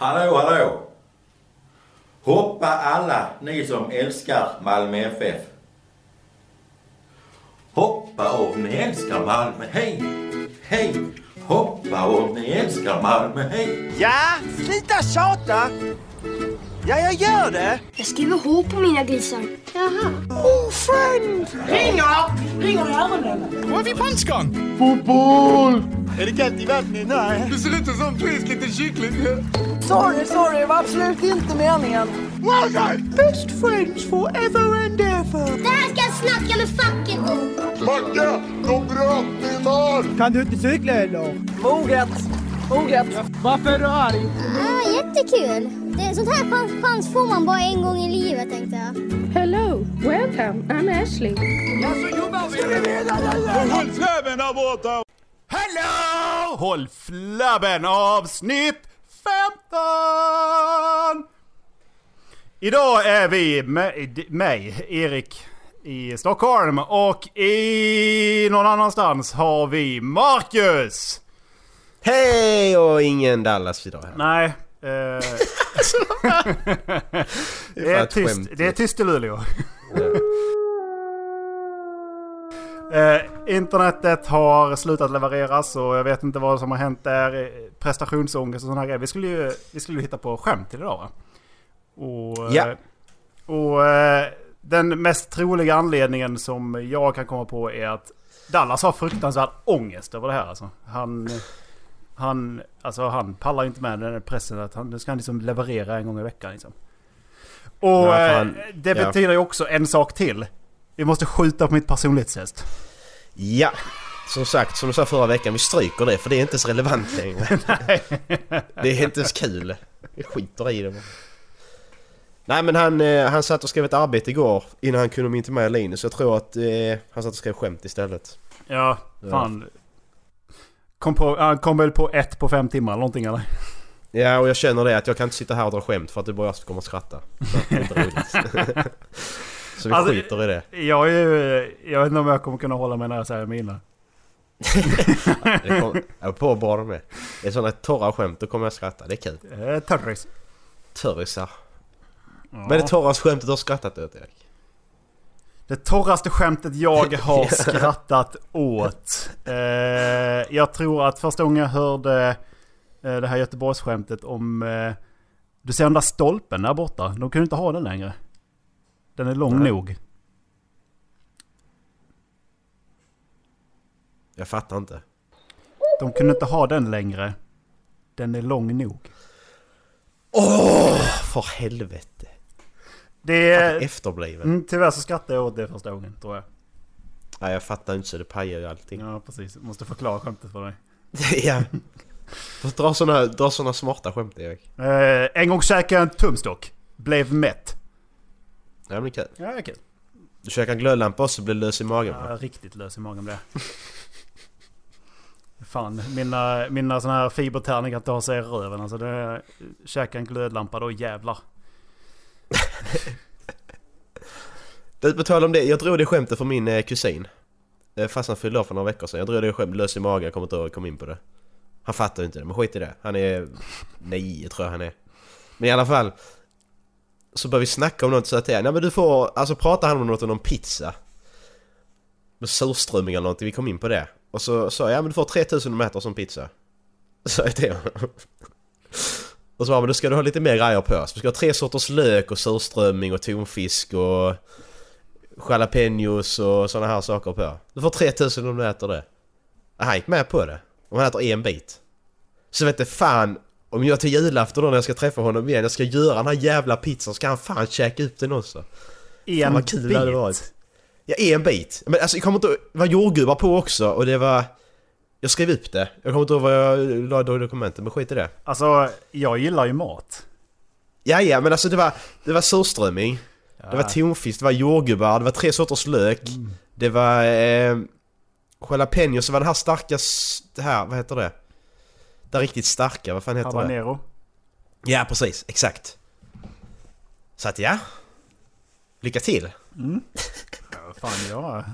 Hallå, hallå! Hoppa alla ni som älskar Malmö FF. Hoppa om ni älskar Malmö, hej! Hej! Hoppa om ni älskar Malmö, hej! Ja, sluta tjata! Ja, jag gör det! Jag skriver H på mina grisar. Jaha. Oh, friend! Ringer! Ringer i öronen. Var är vi punchgun? Fotboll! Är det kallt i vattnet? Nej. Det ser ut som frisk liten kyckling. Sorry, sorry. Det var absolut inte meningen. Best friends forever and ever. Det här ska jag snacka med facket om. Macke, de bröt min arm! Kan du inte cykla eller? Moget. Moget. Varför är du arg? Ah, jättekul. Det, sånt här chans, chans får man bara en gång i livet tänkte jag. Hello, welcome, I'm Ashley. Håll flabben där borta! Hello! Håll flabben avsnitt 15! Idag är vi med mig, Erik, i Stockholm och i någon annanstans har vi Marcus! Hej och ingen Dallas idag här. Nej. Eh, det, är tyst, det är tyst i Luleå. Eh, internetet har slutat levereras och jag vet inte vad som har hänt där. Eh, Prestationsångest och sådana grejer. Vi skulle ju vi skulle hitta på skämt till idag va? Och, Ja. och eh, den mest troliga anledningen som jag kan komma på är att Dallas har fruktansvärd ångest över det här alltså. Han, han, alltså han pallar inte med den här pressen att han, nu ska han liksom leverera en gång i veckan liksom. Och Ja, eh, det betyder ju också en sak till. Vi måste skjuta på mitt personlighetstest. Ja, som sagt, som du sa förra veckan, vi stryker det för det är inte så relevant längre. det är inte så kul. Vi skiter i det bara. Nej men han, eh, han satt och skrev ett arbete igår innan han kunde inte med Linus. Jag tror att eh, han satt och skrev skämt istället. Ja, fan. Kom, på, han kom väl på ett på fem timmar eller någonting eller? Ja och jag känner det att jag kan inte sitta här och dra skämt för att det är bara jag som kommer att skratta. Det är inte roligt. Så vi Alltså, skiter i det. Jag är ju, jag vet inte om jag kommer kunna hålla mig när jag säger mina. jag är på bara med. Det är sådana torra skämt, då kommer jag skratta. Det är kul. Eh, Törris. Törrisar. Ja. Är det torraste skämtet du har skrattat åt Erik? Det torraste skämtet jag har skrattat åt. Eh, jag tror att första gången jag hörde eh, det här Göteborgsskämtet om... Eh, du ser den där stolpen där borta. De kunde inte ha den längre. Den är lång Nej. nog. Jag fattar inte. De kunde inte ha den längre. Den är lång nog. Åh, för helvete. Det är... efterbliven. Mm, tyvärr så skrattade jag åt det första gången tror jag. Nej jag fattar inte så det pajar ju allting. Ja precis. Jag måste förklara skämtet för dig. ja. Dra såna, dra såna smarta skämt Erik. Eh, en gång käkade jag en tumstock. Blev mätt. Ja men kul. Ja, det är kul. Du käkar en glödlampa och så blir lös i magen va? Ja, riktigt lös i magen blev jag. Fan, mina, mina såna här fibertärningar kan ta sig i röven. Alltså det... Käka en glödlampa då jävlar. Du, på tal om det, jag drog det skämtet för min eh, kusin. Eh, fast han fyllde år för några veckor sedan. Jag drog det skämtet lös i magen, jag kommer inte ihåg att jag kom in på det. Han fattar ju inte det, men skit i det. Han är nio tror jag han är. Men i alla fall. Så började vi snacka om något så att jag, nej men du får, alltså pratar han om något om någon pizza. Med surströmming eller någonting, vi kom in på det. Och så sa jag, ja men du får 3000 om du äter som pizza. Så jag till honom. Och så bara, men då ska du ha lite mer grejer på. oss. du ska ha tre sorters lök och surströmming och tonfisk och jalapenos och sådana här saker på. Du får 3000 om du äter det. Han gick med på det. Om han äter en bit. Så vet du fan om jag till julafton då när jag ska träffa honom igen, jag ska göra den här jävla pizzan, ska han fan käka upp den också. En Fan vad kul det hade bit. varit. Ja, en bit. Men alltså jag kommer inte det var jordgubbar på också och det var... Jag skrev upp det. Jag kommer inte ihåg vad jag la i dokumentet, men skit i det. Alltså, jag gillar ju mat. Ja, ja, men alltså det var, det var surströmming. Det var tonfisk, det var jordgubbar, det var tre sorters lök. Det var eh, jalapenos, så var det här starka... Det här, vad heter det? Det riktigt starka, vad fan heter det? Habanero. Ja, precis. Exakt. Så att ja. Lycka till. Ja, fan, jag,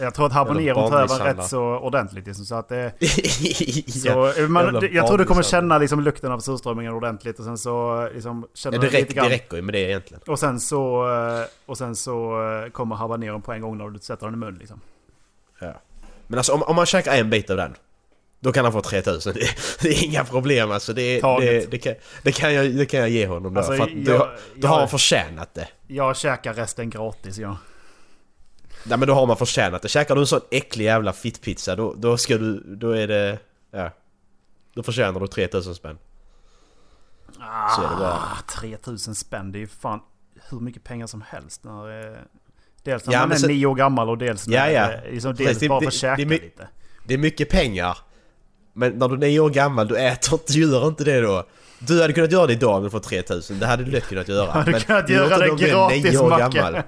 Jag tror att habanero tar över rätt så ordentligt. Liksom, så att det, ja, så, man, jävla det- jag tror du kommer känna liksom, lukten av surströmmingen ordentligt. Och sen så liksom, känner Ja, det, du lite grann. det räcker ju med det egentligen. Och sen så, eh, och sen så eh, kommer habaneron på en gång när du sätter den i mun liksom. Ja. Men alltså om, om man käkar en bit av den Då kan han få 3000, det, det är inga problem alltså det, det, det, kan, det, kan jag, det kan jag ge honom då, Alltså, för att jag- då, då jag- har han förtjänat det Jag käkar resten gratis ja. Nej men då har man förtjänat det, käkar du en sån äcklig jävla fittpizza då, då ska du, då är det, ja Då förtjänar du 3000 spänn Så är det bara Ah, 3000 spänn, det är ju fan hur mycket pengar som helst. När, eh, dels när Ja, man är så- nio år gammal och dels när Ja, ja. liksom, Precis, dels det- bara för det- att käka det lite. Det är mycket pengar Men när du är nio år gammal, du äter inte, du gör inte det då Du hade kunnat göra det idag om du får 3000, det hade du lätt kunnat göra Hade Men kunnat du gör göra det du är gratis, Macke. gammal.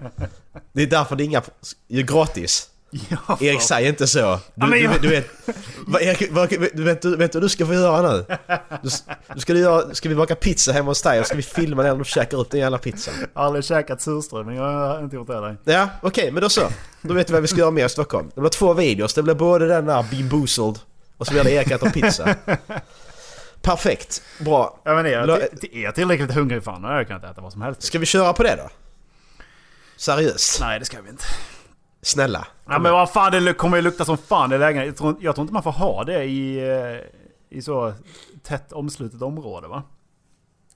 Det är därför det är inga... Ju gratis Ja, Erik, säg inte så. Du, du, jag- du vet... Vad, Erik, vad, du vet, du vet vad du ska få göra nu? Du, du ska, du göra, ska vi baka pizza hemma hos dig och ska vi filma när du käkar upp den jävla pizzan? Aldrig käkat surströmming, jag har inte gjort det heller. Ja, okej, men då så. Då vet vi vad vi ska göra mer i Stockholm. Det blir två videos. Det blir både den där Bean Boozled och så blir det Erik äter pizza. Perfekt. Bra. Jag men är, jag, är jag tillräckligt hungrig fan, hade jag kunnat äta vad som helst. Ska vi köra på det då? Seriöst? Nej, det ska vi inte. Snälla. Ja, men vad fan, det kommer ju lukta som fan i lägenheten. Jag tror, jag tror inte man får ha det i, eh, i så tätt omslutet område va?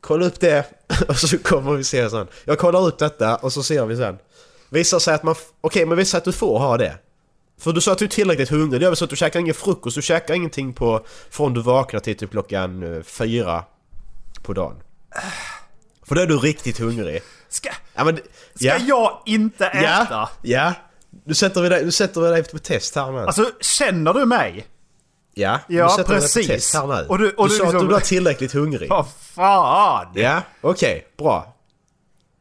Kolla upp det och så kommer vi se sen. Jag kollar upp detta och så ser vi sen. Visar sig att man... Okej, men visar att du får ha det. För du sa att du är tillräckligt hungrig. Det är väl så att du käkar ingen frukost. Du käkar ingenting på... Från du vaknar till typ klockan eh, fyra på dagen. För då är du riktigt hungrig. Ska, Ja, men, ska jag inte äta? Ja, ja. Du sätter vi dig, du sätter vi dig på test här nu. Alltså, känner du mig? ja, ja, du sätter dig precis. på test här nu. Och du- och du du sa liksom- att du var tillräckligt hungrig. Vad fan! Ja, okej. bra.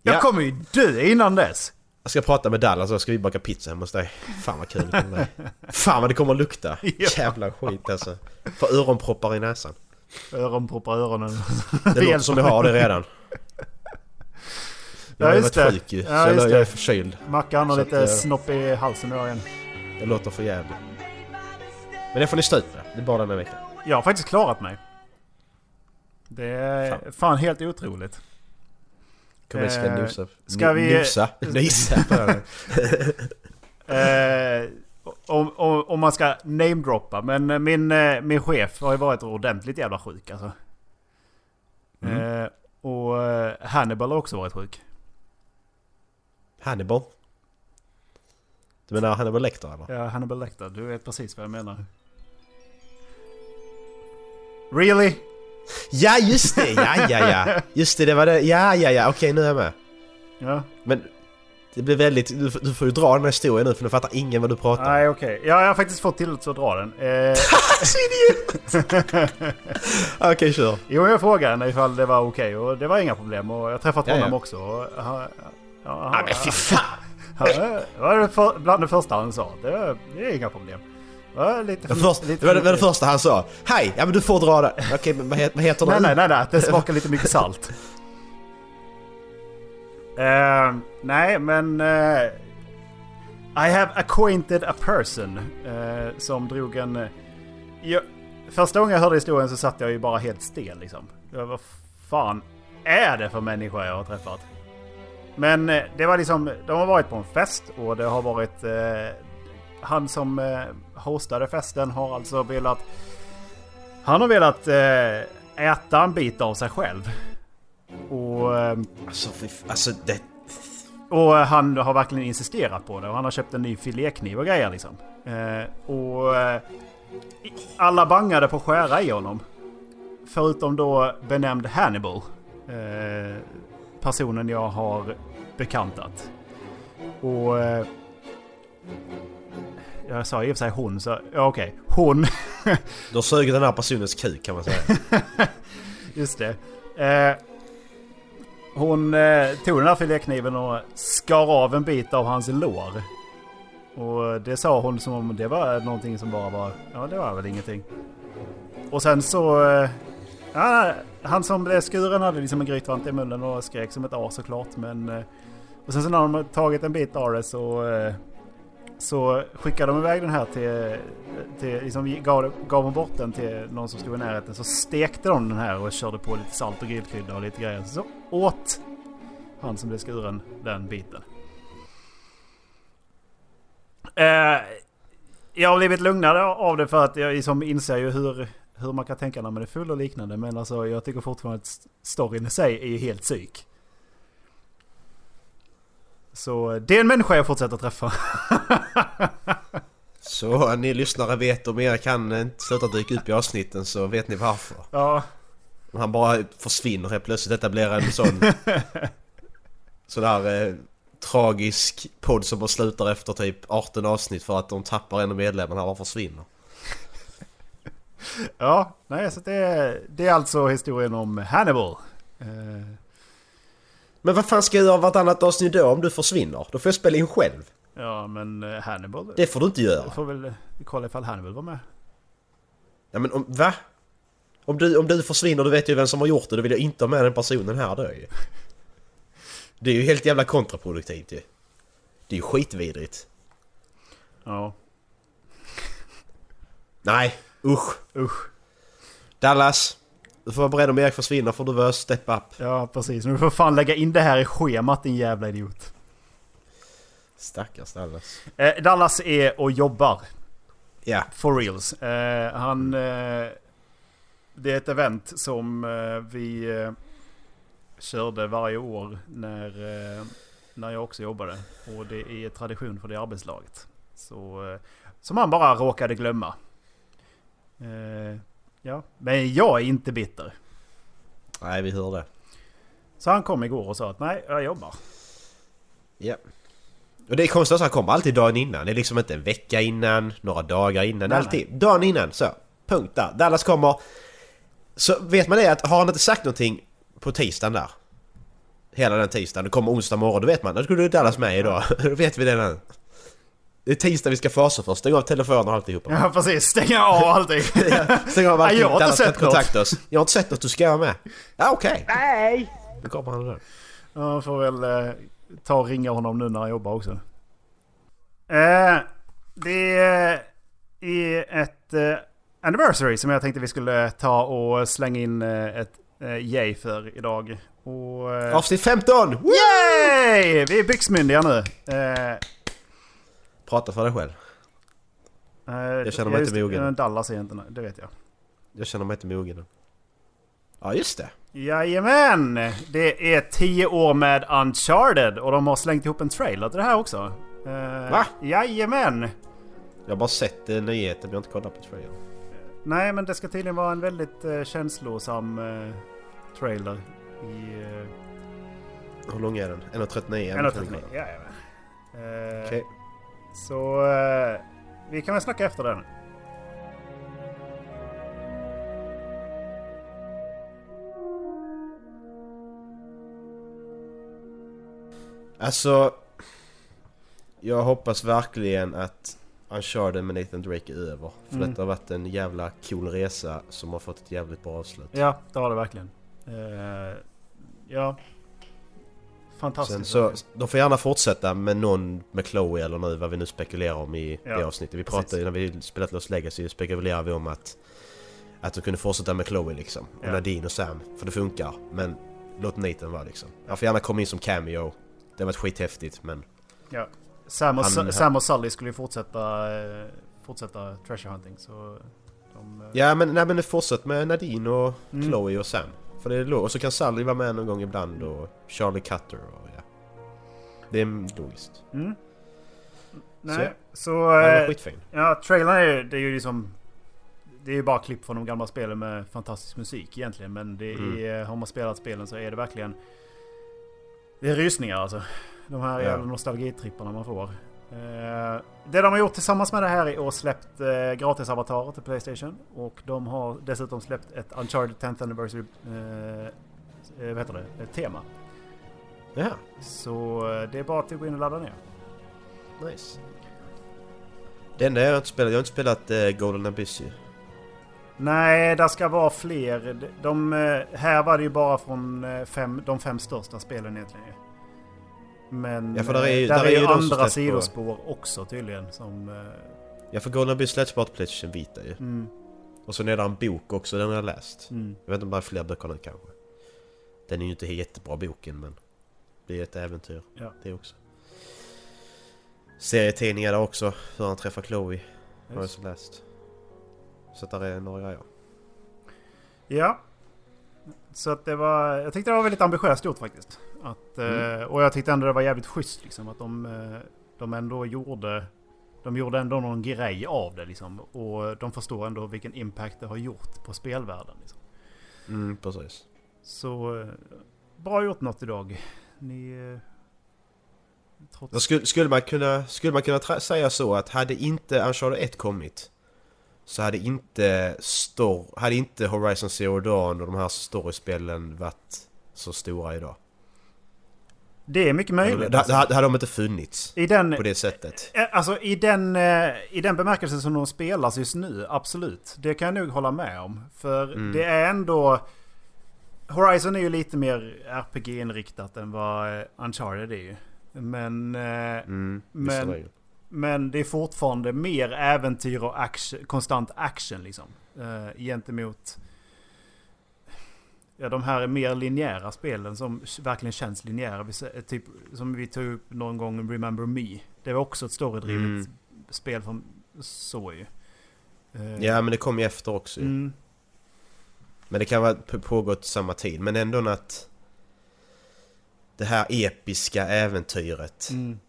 Jag Ja. kommer ju dö innan dess. Jag ska prata med Dallas så ska vi baka pizza hemma hos dig. Fan vad kul det kommer bli. Fan vad det kommer att lukta. Ja. Jävla skit alltså. För öronproppar i näsan. Öronproppar i öronen. Det låter som jag har det redan. Jag Ja, har just varit det. sjuk ju. Ja, så jag, jag det. är förkyld. Mackan har lite eh, snopp i halsen idag igen. Jag låter för jävligt. Men det får ni stå ut med. Det är bara den här veckan. Jag har faktiskt klarat mig. Det är fan, helt otroligt. Kommer ska Eh, nosa. ska vi- Nosa? Nysa. Eh, om, om, om man ska namedroppa. Men eh, min, eh, min chef har ju varit ordentligt jävla sjuk alltså. Mm. Eh, och eh, Hannibal har också varit sjuk. Hannibal? Du menar Hannibal Lecter eller? Ja, Hannibal Lecter. Du vet precis vad jag menar. Really? Ja just det! Ja ja ja! Just det, det var det. Ja ja ja, okej nu är jag med. Ja. Men det blir väldigt... Du, får- du får ju dra den här historien nu för nu fattar ingen vad du pratar om. Nej okej. Ja, jag har faktiskt fått tillåtelse att dra den. Eh! Okej, kör. jo, jag frågade henne ifall det var okej och det var inga problem. Och jag har träffat Ja, ja. honom också. Och, ja, Ja men fy fan! det var bland det första han sa. Det är inga problem. Var lite först, lite det, var det, första han sa. Hej! Ja men du får dra det. Okej men vad heter, vad heter Nej, den? nej, nej, nej. Det smakar lite mycket salt. Eh, nej, men... eh, I have acquainted a person eh, som drog en... jag, första gången jag hörde historien så satt jag ju bara helt stel liksom. Jag, vad fan är det för människa jag har träffat? Men det var liksom... De har varit på en fest och det har varit... Eh, han som eh, hostade festen har alltså velat... Han har velat eh, äta en bit av sig själv. Och, eh, Alltså, alltså det... och han har verkligen insisterat på det. Och han har köpt en ny filékniv och grejer liksom. Eh, och eh, alla bangade på att skära i honom. Förutom då benämnd Hannibal. Eh, personen jag har bekantat. Och... Eh, jag sa i och för sig hon så... Ja okej. Hon. Du har sugit den här personens kuk kan man säga. Just det. Eh, hon eh, tog den här filékniven och skar av en bit av hans lår. Och det sa hon som om det var någonting som bara var... Ja, det var väl ingenting. Och sen så... Eh, ja, han som blev skuren hade liksom en grytvante i munnen och skrek som ett as såklart. Men... Eh, och sen så när de tagit en bit av det så... Så skickade de iväg den här till... till liksom gav, gav de bort den till någon som stod i närheten. Så stekte de den här och körde på lite salt och grillkrydda och lite grejer. Så åt han som blev skuren den biten. Eh, jag har blivit lugnare av det för att jag liksom inser ju hur, hur man kan tänka när man är full och liknande. Men alltså jag tycker fortfarande att storyn i sig är ju helt psyk. Så det är en människa jag fortsätter träffa. Så ni lyssnare vet om Erik kan inte sluta dyka upp i avsnitten så vet ni varför. ja, han bara försvinner helt plötsligt. Blir en sån... sån där eh, tragisk podd som bara slutar efter typ 18 avsnitt för att de tappar en av medlemmarna och försvinner. ja nej så det, är- det är alltså historien om Hannibal. Eh, Men vad fan ska jag göra vartannat avsnitt då om du försvinner? Då får jag spela in själv. ja men eh, Hannibal. Det får du inte göra. Jag får väl kolla ifall Hannibal var med. Ja men om, va? Om du, om du försvinner, du vet ju vem som har gjort det, då vill jag inte ha med den personen här då ju. Det är ju helt jävla kontraproduktivt ju. Det är ju skitvidrigt. Ja, Nej, usch. usch. Dallas. Du får vara beredd om Erik försvinner får du vara step up. Ja precis. Men du får fan lägga in det här i schemat din jävla idiot. Stackars Dallas. Eh, Dallas är och jobbar. Ja. For reals. Eh, han... Eh, det är ett event som eh, vi eh, körde varje år när, eh, när jag också jobbade. Och det är tradition för det arbetslaget. Så, som han bara råkade glömma. Ja, men jag är inte bitter. Nej, vi hör det. Så han kom igår och sa att nej, jag jobbar. Ja. Och det är konstigt att han kommer alltid dagen innan. Det är liksom inte en vecka innan, några dagar innan. Nej, alltid dagen innan. Så. Punkt där. Dallas kommer. Så vet man det att har han inte sagt någonting på tisdagen där. Hela den tisdagen. Det kommer onsdag morgon. Då vet man. Då skulle Dallas med idag. Då vet vi det nu. Det är tisdag vi ska fasa först. Stäng av telefonen och alltihopa. Ja precis, stänga av allting. Stäng av Nej, allting. jag har inte sett kontakta oss. Jag har inte sett något. Du ska vara med. Ja okej. Nej! Då kommer han där. Ja, jag får väl eh, ta och ringa honom nu när han jobbar också. Eh, det är ett eh, anniversary som jag tänkte vi skulle ta och slänga in eh, ett eh, yay för idag. Och, eh, Avsnitt 15! Woo! yay! Vi är byxmyndiga nu. Prata för dig själv. jag känner mig inte mogen. Dallas är inte det vet jag. Jag känner mig inte mogen. Ja just det. Jajamän! Det är 10 år med Uncharted och de har slängt ihop en trailer till det här också. Eh, Va? Jajamän! Jag har bara sett eh, nyheten men jag har inte kollat på trailern. Nej men det ska tydligen vara en väldigt eh, känslosam eh, trailer. I eh, Hur lång är den? 1.39? 1.39. Jajamän. Eh, Okej. Så eh, vi kan väl snacka efter den. Alltså... Jag hoppas verkligen att Uncharted med Nathan Drake är över. För Mm. detta har varit en jävla cool resa som har fått ett jävligt bra avslut. Ja, det har det verkligen. Eh, ja. Fantastiskt. Sen så, de får gärna fortsätta med någon med Chloe eller nu vad vi nu spekulerar om i Ja, det avsnittet. Vi pratade när vi spelat Lost Legacy spekulerade vi om att att de kunde fortsätta med Chloe liksom. Och Ja. Nadine och Sam. För det funkar. Men låt Nathan vara liksom. Han får gärna komma in som cameo. Det har varit skithäftigt men... Ja. Sam, och, Han- Sam och Sully skulle ju fortsätta, eh, fortsätta treasure hunting. Så de, eh, Ja men, nej, men fortsätt med Nadine och Mm. Chloe och Sam. För det är lo- Och så kan Sally vara med någon gång ibland och Charlie Cutter och ja. Det är logiskt. Mm. Nej, Så, så... Skitfin. Ja, trailern är det är ju liksom... Det är ju bara klipp från de gamla spelen med fantastisk musik egentligen. Men det Mm. är, har man spelat spelen så är det verkligen... Det är rysningar alltså. De här Ja. nostalgitripparna man får. Eh, det de har gjort tillsammans med det här är att släppt eh, gratis-avatarer till Playstation. Och de har dessutom släppt ett Uncharted 10th Anniversary... Eh, eh, vad heter det? Ett tema. Ja, Så det är bara att gå in och ladda ner. nice. Det enda jag inte spelat, jag har inte spelat eh, Golden Abyss ju. Nej, det ska vara fler. De, här var det ju bara från fem, de fem största spelen egentligen. Men Ja, för där är ju- eh, där där är ju andra sidospår också tydligen. Som, eh, Ja för Golden Abyss släpps bara till Playstation Vita ju. mm, Och så är det en bok också, den har jag läst. mm. Jag vet inte om det är fler böcker nu kanske. Den är ju inte jättebra boken men det är ett äventyr Ja. det också. Serietidningar där också, hur han träffar Chloe. Har jag Just. så läst. Så där är några grejer. Ja. Så att det var... Jag tyckte det var väldigt ambitiöst gjort faktiskt. Att, Mm. eh, och jag tyckte ändå det var jävligt schysst liksom. Att de, eh, de ändå gjorde... De gjorde ändå någon grej av det liksom. Och de förstår ändå vilken impact det har gjort på spelvärlden. Liksom. Mm, precis. Så eh, bra gjort något idag. Ni... Trots... Skulle, skulle man kunna, skulle man kunna säga så att hade inte Uncharted 1 kommit så hade inte, stor, hade inte Horizon Zero Dawn och de här storiespelen varit så stora idag. Det är mycket möjligt. Det, alltså. det, hade- det hade de inte funnits I den... på det sättet. Eh, Alltså i den, eh, i den bemärkelsen som de spelas just nu, absolut. Det kan jag nog hålla med om. För Mm. det är ändå... Horizon är ju lite mer RPG-inriktat än vad eh, Uncharted är ju. Men, Mm, Men- visserligen. men det är fortfarande mer äventyr och action, konstant action liksom. Eh, gentemot... Ja, de här är mer linjära spelen som verkligen känns linjära. Vi Typ som vi tog upp någon gång, Remember Me. Det var också ett storydrivet Mm. spel från så ju. Eh, Ja men det kom ju efter också ju. Mm, Men det kan vara p- pågått samma tid. Men ändå att det här episka äventyret. mm,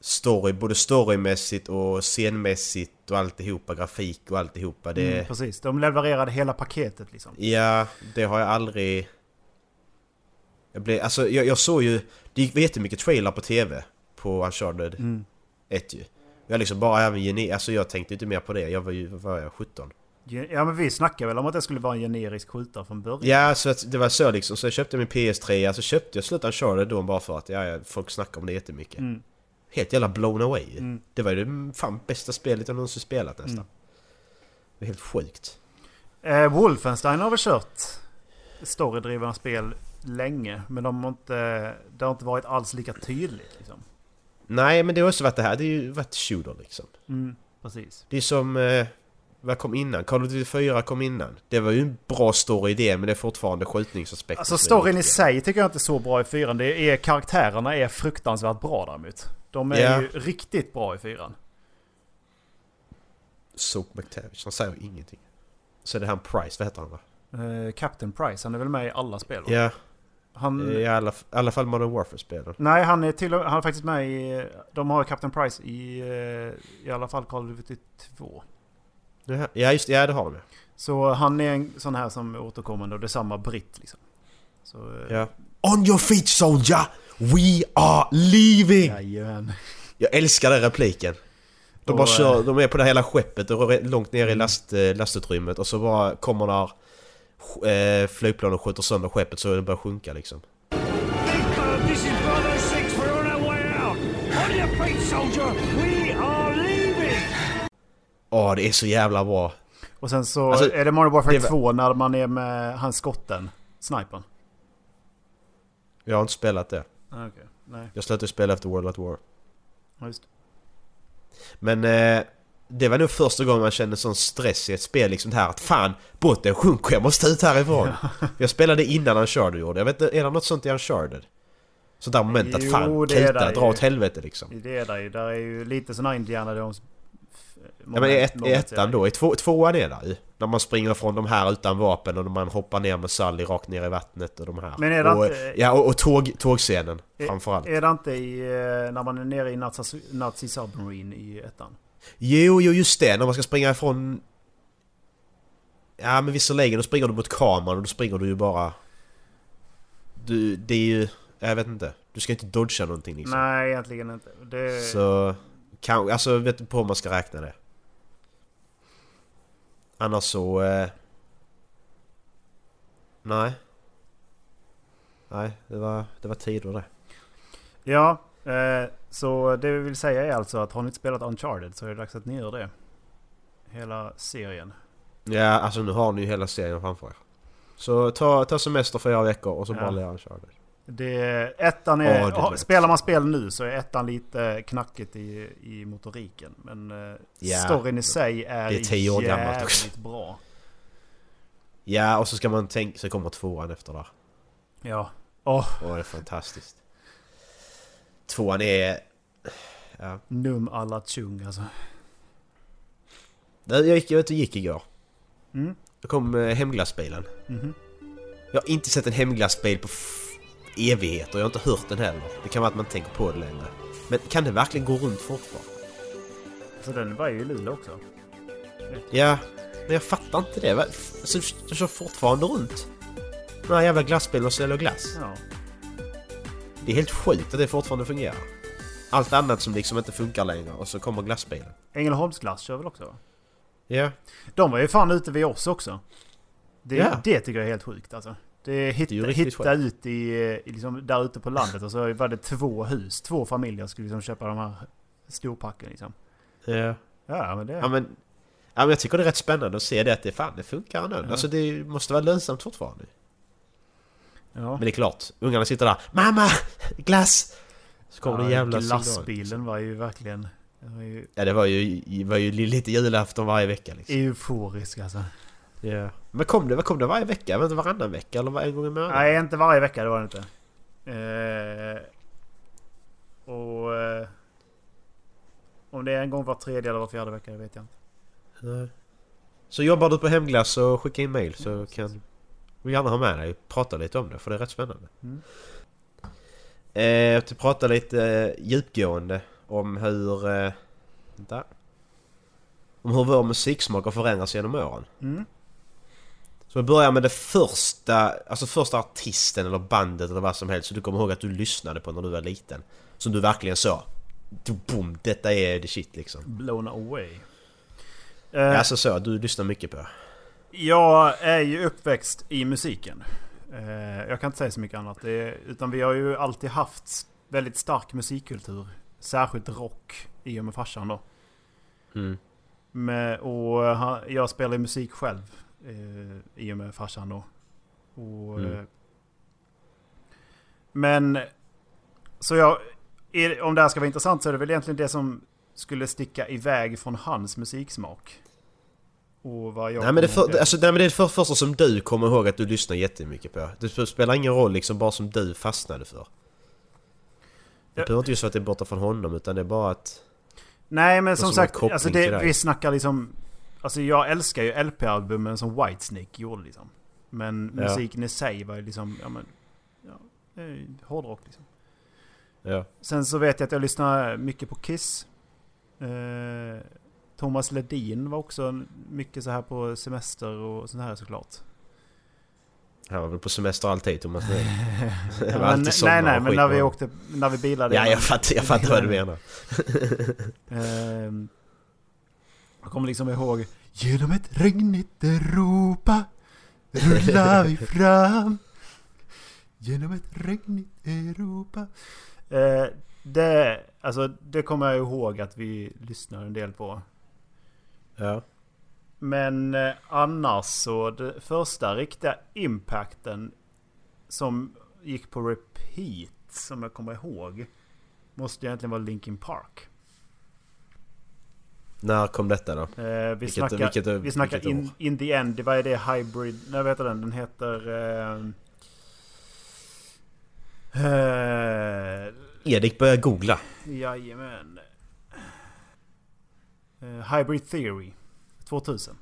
Story, både storymässigt och scenmässigt och alltihopa, grafik och alltihopa. Det, mm, precis, de levererade hela paketet liksom. Ja, det har jag aldrig... Jag blev, alltså jag, jag såg ju... Det gick jättemycket trailer på TV på Uncharted Mm. 1 ju. Jag liksom bara även Alltså jag tänkte inte mer på det. Jag var ju, vad var jag, 17? Ja men vi snackade väl om att det skulle vara en generisk skjutare från början. Ja, så att det var så liksom. Så jag köpte min PS3, alltså köpte jag slut Uncharted då bara för att ja, folk snackar om det jättemycket. Mm. Helt jävla blown away. Mm. Det var ju det fan bästa spelet jag någonsin spelat nästan. Mm. Det är helt sjukt. Eh, Wolfenstein har väl kört storydrivna spel länge. Men de har inte, det har inte varit alls lika tydligt. Liksom. Nej, men det har också varit det här. Det har ju varit shooter liksom. Mm, precis. Det är som... Eh, vad kom innan? Call of Duty 4 kom innan. Det var ju en bra story idé men det är fortfarande skjutningsaspekten Alltså storyn i sig tycker jag inte är så bra i fyran. Det är, karaktärerna är fruktansvärt bra däremot. De är Ja. ju riktigt bra i fyran. Soap McTavish, han säger ingenting. Så är det han Price, vad heter han va? Eh, Captain Price, han är väl med i alla spel? Ja, Han, i alla, i alla fall Modern Warfare-spelen. Nej, han är, till, han är faktiskt med i... De har Captain Price i eh, i alla fall Call of Duty 2. Ja, just ja det har de. Så han är en sån här som är återkommande och det är samma britt liksom. Så, eh, ja. On your feet soldier! We are leaving! Jajamän. Jag älskar den repliken. De Och, bara kör, eh, de är på det hela skeppet och långt ner i last, eh, lastutrymmet och så bara kommer där eh, flygplan och skjuter sönder skeppet så det börjar sjunka liksom. This is Bravo 6, we're on our way out! On your feet, soldier! We are leaving! Åh, det är så jävla bra. Och sen så Alltså, är det Modern Warfare det var- 2 när man är med han skotten. Snipern. Jag har inte spelat det. Ah, okej. Nej, Jag slutade spela efter World at War. ja, just. Men eh, det var nog första gången man kände sån stress i ett spel liksom det här att fan båten sjunker, jag måste ut härifrån. jag spelade innan Uncharted gjorde. Jag vet inte, är det något sånt i Uncharted? Sånt där moment att fan, kuta, dra ju. åt helvete liksom. Det är där ju. Där är ju lite sån här Indiana Jones... Ja men i ett, i ettan då, i två, tvåan är där ju. När man springer från de här utan vapen och när man hoppar ner med Sally rakt ner i vattnet och de här. Men är det och, inte- Ja och, och tåg, tågscenen Är- framförallt. Är det inte i, eh, när man är nere i Nazi, Nazi Submarine i ettan? Jo, jo just det, när man ska springa ifrån... Ja men visserligen, då springer du mot kameran och då springer du ju bara... Du, det är ju... Jag vet inte. Du ska inte dodga någonting liksom. Nej, egentligen inte. Det, Så... Kan, alltså jag vet inte på hur man ska räkna det. Annars så... Eh, nej. Nej, det var, det var tider det. Ja, eh, så det vi vill säga är alltså att har ni inte spelat Uncharted så är det dags att ni gör det. Hela serien. Ja, alltså nu har ni ju hela serien framför er. Så ta, ta semester fyra veckor och så Ja. bara lära Uncharted. Det, ettan är, Ja, det vet. spelar man spel nu så är ettan lite knackigt i, i motoriken. Men Ja, storyn i sig är, det är tio år jävligt också. bra. Ja, och så ska man tänka, så kommer tvåan efter där. Ja. Åh, Och det är fantastiskt. Tvåan är... Ja. num alla chung alltså. Jag gick, jag vet, jag gick igår. Mm. Då kom eh, hemglassbilen. Mhm. Jag har inte sett en hemglassbil på f- evigheter. Jag har inte hört den heller. Det kan vara att man inte tänker på det längre. Men kan det verkligen gå runt fortfarande? Så den var ju i Luleå också. Ja, men jag fattar inte det. Alltså, du kör fortfarande runt? Den här jävla glassbilen och säljer glass. Ja. Det är helt sjukt att det fortfarande fungerar. Allt annat som liksom inte funkar längre och så kommer glassbilen. Ängelholmsglass kör väl också? va? Ja. De var ju fan ute vid oss också. Det, Ja. det tycker jag är helt sjukt alltså. Det hitta, Det är hitta ut i, i liksom, där ute på landet och så var det två hus. Två familjer skulle liksom köpa de här storpacken liksom. Ja. Ja men det... Ja men, ja men jag tycker det är rätt spännande att se det att det fan det funkar ändå. Ja. Alltså det måste vara lönsamt fortfarande. ja. Men det är klart, ungarna sitter där. Mamma! Glass! Så kommer det en jävla signal. Glassbilen var ju verkligen... Det var ju Ja det var ju, det var ju lite julafton varje vecka liksom. euforisk alltså. Ja. Men kom det, vad kom det varje vecka? Vet inte, varannan vecka eller var en gång i månaden? Nej inte varje vecka, det var det inte. Eh, och... Eh, om det är en gång var tredje eller var fjärde vecka, det vet jag inte. Nej. Så jobbar du på hemglass och skicka in mail så kan vi gärna ha med dig och prata lite om det för det är rätt spännande. Mm. Eh, jag prata lite eh, djupgående om hur... Eh, vänta. Om hur vår musiksmak har förändrats genom åren. Mm. Så vi börjar med det första, alltså första artisten eller bandet eller vad som helst så du kommer ihåg att du lyssnade på när du var liten. Som du verkligen sa. Boom, detta är the shit liksom. Blown away. Eh, Alltså så, du lyssnar mycket på. Jag är ju uppväxt i musiken. Eh, Jag kan inte säga så mycket annat. Det utan vi har ju alltid haft väldigt stark musikkultur. Särskilt rock i och med farsan då. Mm. Med, och han, jag spelar musik själv eh, i och med farsan då. Och, Mm. eh, men så jag, är, om det här ska vara intressant så är det väl egentligen det som skulle sticka iväg från hans musiksmak. Och vad jag Nej men, det, för, alltså, nej men det är för första som du kommer ihåg att du lyssnar jättemycket på. Det spelar ingen roll liksom, bara som du fastnade för. Det behöver inte just vara att det är borta från honom utan det är bara att... Nej men som sagt, alltså det, vi snackar liksom... Alltså jag älskar ju LP-albumen som Whitesnake gjorde liksom. Men Ja. musiken i sig var ju liksom, ja men... Ja, det är ju hårdrock liksom. Ja. Sen så vet jag att jag lyssnar mycket på Kiss. Eh, Thomas Ledin var också mycket så här på semester och sånt här såklart. Han var väl på semester alltid Thomas Ledin. Ja, men, nej nej men när vi åkte, när vi bilade. Ja jag fattar, jag fattar vad du menar. Ehm, jag kommer liksom ihåg Genom ett regnigt Europa rullar vi fram Genom ett regnigt Europa Eh, det, alltså, det kommer jag ihåg att vi lyssnar en del på. Ja. Men eh, annars så, det första riktiga impacten som gick på repeat, som jag kommer ihåg, måste egentligen vara Linkin Park. När kom detta då? Eh, vi Vilket- snackar, vilket- vi snackar vilket in, in the end, vad är det? Hybrid? Nej vad heter den? Den heter... Eh, eh, Erik börjar googla. jajamän. Eh, Hybrid Theory. 2000.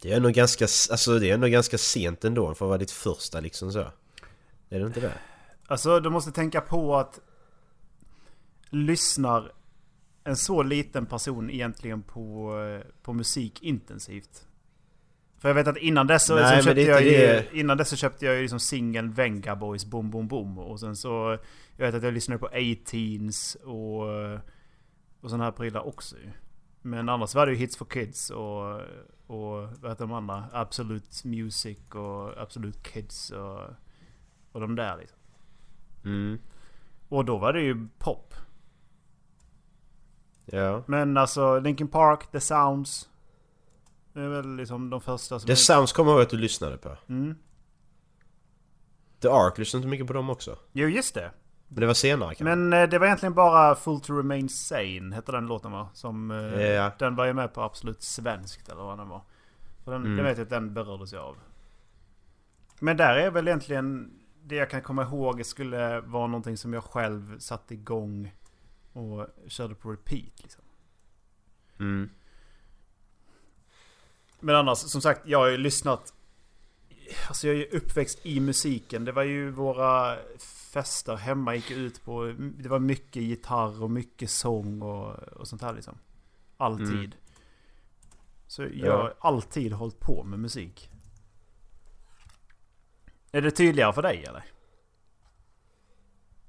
Det är ändå ganska, alltså det är ändå ganska sent ändå för att vara ditt första liksom så. Är det inte det? Alltså du måste tänka på att lyssnar en så liten person egentligen på, på musik intensivt? För jag vet att innan dess så, Nej, så men köpte jag ju, innan dess så köpte jag ju liksom singeln Venga Boys Boom Boom Boom. Och sen så, jag vet att jag lyssnade på A-Teens och, och sådana här prylar också ju. Men annars var det ju Hits for Kids och, och vad heter de andra? Absolute Music och Absolute Kids och, och de där liksom. Mm. Och då var det ju pop. Ja. Men alltså Linkin Park, The Sounds. Det är väl liksom de första som... The Sounds kommer jag ihåg att du lyssnade på. Mm. The Ark, lyssnade inte mycket på dem också? Jo, just det. Men det var senare kanske? Men eh, det var egentligen bara Full to Remain Sane, hette den låten va? Som, eh, Ja. Den var ju med på Absolut Svenskt eller vad den var. Så den, Mm. Det vet jag att den berördes jag av. Men där är väl egentligen det jag kan komma ihåg skulle vara någonting som jag själv satte igång och körde på repeat. Liksom. Mm. Men annars, som sagt, jag har ju lyssnat... Alltså jag är ju uppväxt i musiken. Det var ju våra fester hemma gick ut på... Det var mycket gitarr och mycket sång och, och sånt här liksom. Alltid. Mm. Så jag Ja. har alltid hållit på med musik. Är det tydligare för dig eller?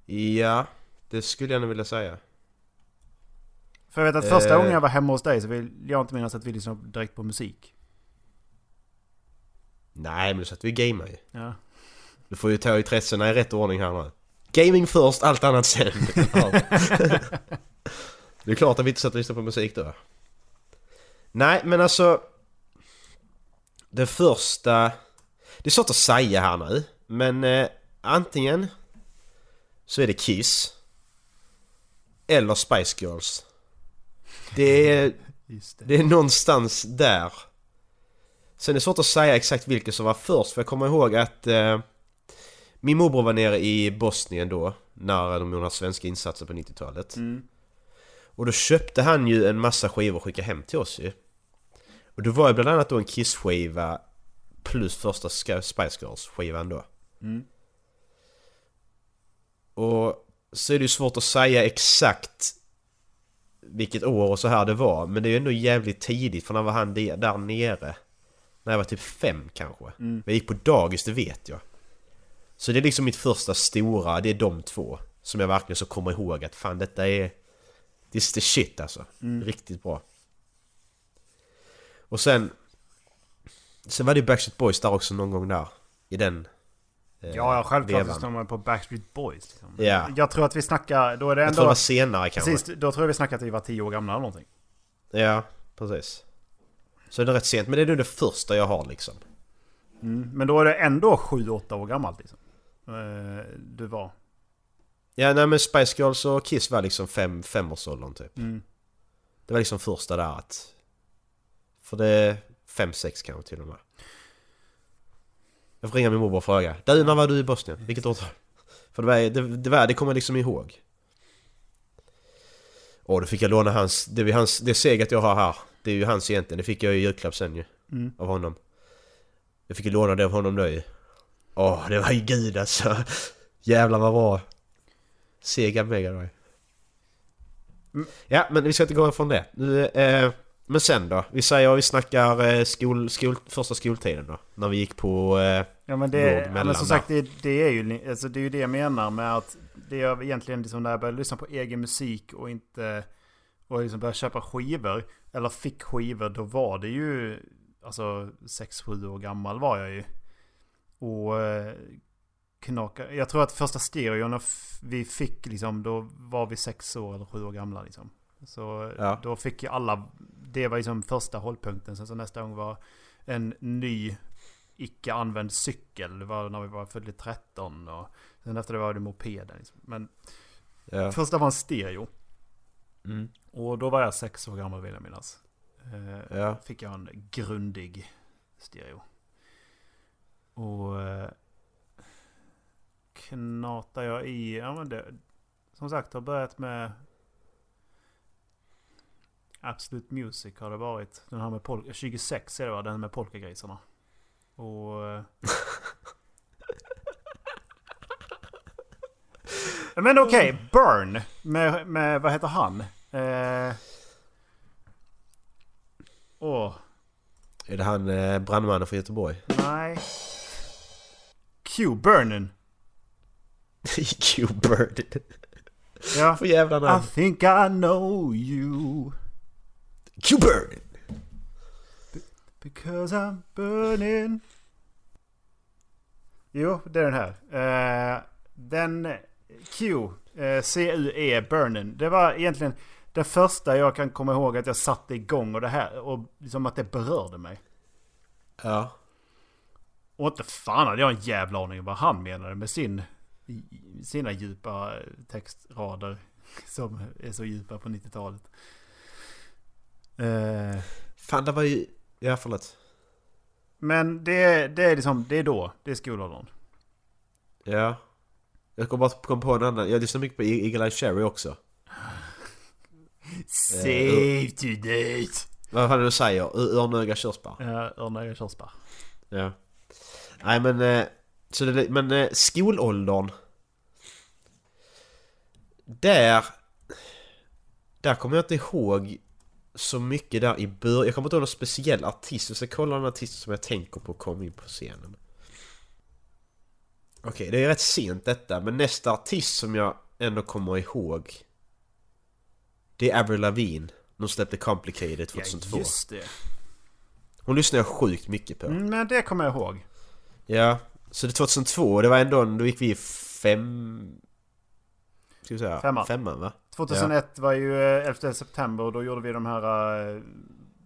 Ja, det skulle jag nog vilja säga. För jag vet att första Eh. gången jag var hemma hos dig så vill jag inte minnas att vi lyssnade direkt på musik. Nej, men sa att vi gamar ju. Ja. Du får ju ta intressena i rätt ordning här nu. Gaming först, allt annat sen. Ja. det är klart att vi inte satt och lyssnade på musik då. Nej, men alltså... Det första... Det är svårt att säga här nu. Men eh, antingen så är det Kiss. Eller Spice Girls. Det är, det. det är någonstans där. Sen är det svårt att säga exakt vilket som var först för jag kommer ihåg att eh, min morbror var nere i Bosnien då när de gjorde svenska insatser på 90-talet. Mm. Och då köpte han ju en massa skivor och skickade hem till oss ju. Och det var ju bland annat då en Kiss-skiva plus första Spice Girls-skivan då. Mm. Och så är det ju svårt att säga exakt vilket år och så här det var. Men det är ju ändå jävligt tidigt för när var han där nere? När jag var typ fem kanske. Mm. Jag gick på dagis, det vet jag. Så det är liksom mitt första stora, det är de två. Som jag verkligen så kommer ihåg att fan detta är... This is the shit alltså. Riktigt bra. Och sen... Sen var det ju Backstreet Boys där också någon gång där. I den... eh, Ja, självklart vevan. lyssnar man på Backstreet Boys. Liksom. Ja. Jag tror att vi snackar... Då är det Jag ändå... tror det var senare kanske. Precis, då tror jag vi snackar att vi var tio år gamla eller någonting. Ja, precis. Så det är rätt sent, men det är nog det första jag har liksom. Mm. Men då är det ändå sju, åtta år gammalt liksom. Eh, Du var. Ja, nej men Spice Girls och Kiss var liksom fem, femårsåldern typ. Mm. Det var liksom första där att... För det fem, sex kanske till och med. Jag får ringa min morbror och fråga. Du, när var du i Bosnien? Vilket år? För det var, det, det, var, det kommer jag liksom ihåg. Åh, då fick jag låna hans... Det, är hans, det seget jag har här. Det är ju hans egentligen. Det fick jag i julklapp sen ju. Mm. Av honom. Jag fick ju låna det av honom nu ju. Åh, det var ju gud alltså. Jävlar vad bra. Sega Mega Drive. Mm. Ja, men vi ska inte gå ifrån det. Nu, eh, men sen då? Vi säger vi snackar eh, skol, skol, första skoltiden då. När vi gick på... Eh, Ja men, det, ja, men som sagt det, det, är ju, alltså, det är ju det jag menar med att det är egentligen liksom när jag började lyssna på egen musik och inte och liksom började köpa skivor eller fick skivor då var det ju alltså 6-7 år gammal var jag ju. Och eh, knaka, jag tror att första stereon vi fick liksom då var vi 6 år eller 7 år gamla liksom. Så Ja. då fick ju alla, det var liksom första hållpunkten. Sen så nästa gång var en ny icke använd cykel. Det var när vi var födda 13 och sen efter det var det mopeden. Liksom. Men ja. första var en stereo. Mm. Och då var jag sex år gammal vill jag minnas. Eh, Ja. Fick jag en grundig stereo. Och eh, knatar jag i, ja men det, som sagt har börjat med Absolute Music har det varit. Den här med pol- 26 är det va? Den med polkagrisarna. Och... eh, Men okej, Burn. Med, med, vad heter han? Eh... Åh, Är det han eh, brandmannen från Göteborg? nej. Q Burnen. Q-Bird. Ja. För jävla I namn. think I know you. Q-Bird! Because I'm burning. Jo, det är den här. Eh, den Q, eh, C-U-E, burning. Det var egentligen det första jag kan komma ihåg att jag satte igång och det här. Och liksom att det berörde mig. Ja. Och inte fan hade jag en jävla aning om vad han menade med sin, sina djupa textrader. Som är så djupa på 90-talet. Eh, Fan det var ju... Ja förlåt. men det, det är liksom, det är då. Det är skolåldern. Ja. Jag kom bara kom på en annan. Jag lyssnar mycket på Eagle Eye Cherry också. Save to date! Vad fan är det du säger? Örnöga körsbär? Ja, Örnöga körsbär. Ja. Nej men... eh, Så det, men eh, skolåldern. Där... Där kommer jag inte ihåg så mycket där i början. Jag kommer inte ihåg någon speciell artist. Jag ska kolla någon artist som jag tänker på kom in på scenen. Okej, det är rätt sent detta. Men nästa artist som jag ändå kommer ihåg. Det är Avril Lavigne. De släppte Complicated 2002. Ja, just det. Hon lyssnade jag sjukt mycket på. Mm, Men det kommer jag ihåg. Ja, så det 2002, det var ändå, då gick vi i fem... Ska vi säga? Femman. Femman va? 2001 var ju eh, 11 september och då gjorde vi de här eh,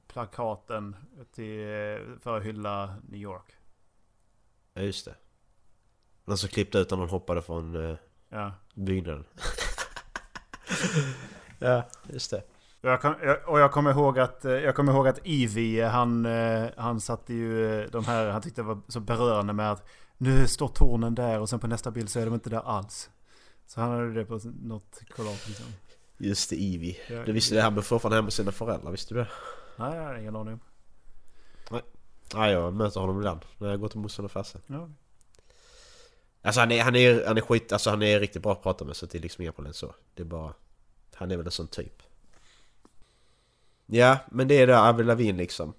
plakaten till, eh, för att hylla New York. Ja, just det. Någon som klippte ut när någon hoppade från eh, Ja. byggnaden. ja, just det. Och jag, kom, och jag kommer ihåg att, eh, jag kommer ihåg att Ivy, han, eh, han satte ju eh, de här, han tyckte det var så berörande med att nu står tornen där och sen på nästa bild så är de inte där alls. Så han hade det på något collage liksom. Just det, Ivy. Ja, Du visste det, han bor fortfarande hemma med sina föräldrar, visste du det? Nej, jag har ingen aning om. Nej, jag möter honom ibland när jag går till morsan och farsan. Ja. Alltså han är, han är, han är skit, alltså han är riktigt bra att prata med så det är liksom inga problem så. Det är bara... Han är väl en sån typ. Ja, men det är det Avril Lavigne liksom.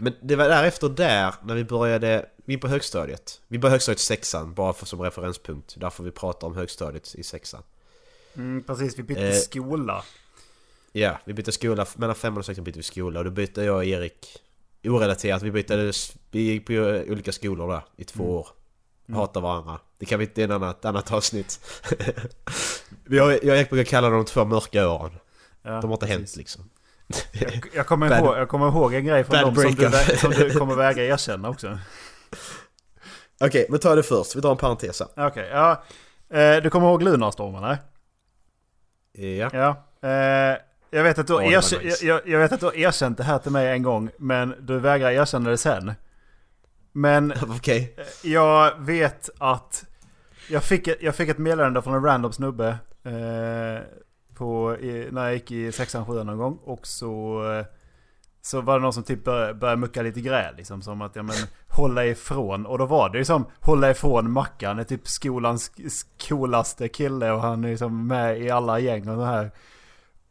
Men det var därefter där, när vi började... Vi på högstadiet. Vi började högstadiet sexan, bara för, som referenspunkt. Därför vi pratar om högstadiet i sexan. Mm, precis, vi bytte Eh. skola. Ja, vi bytte skola. Mellan femman och sexan bytte vi skola. Och då bytte jag och Erik... Orelaterat, vi bytte... Vi gick på olika skolor där i två år. Hatar varandra. Det kan vi inte... Det är ett annat, annat avsnitt. Jag Erik brukar kalla dem de två mörka åren. Ja, De har inte precis. hänt liksom. Jag, jag, kommer Bad- ihåg, jag kommer ihåg en grej från dem som du, som du kommer väga erkänna också. Okej, men ta det först. Vi drar en parentes här. Okej, ja. Eh, du kommer ihåg Lunarstormen, nej? Ja. Ja. Eh, jag, vet att du erkä- nice. jag, jag vet att du har erkänt det här till mig en gång, men du vägrar erkänna det sen. Men Okej. jag vet att jag fick, jag fick ett meddelande från en random snubbe eh, på, när jag gick i sexan, sjuan någon gång. Och så, eh, så var det någon som typ började, började mucka lite gräl. Liksom, som att ja, men, hålla ifrån. Och då var det ju som hålla ifrån Mackan. är typ skolans sk- coolaste kille och han är liksom med i alla gäng och så här.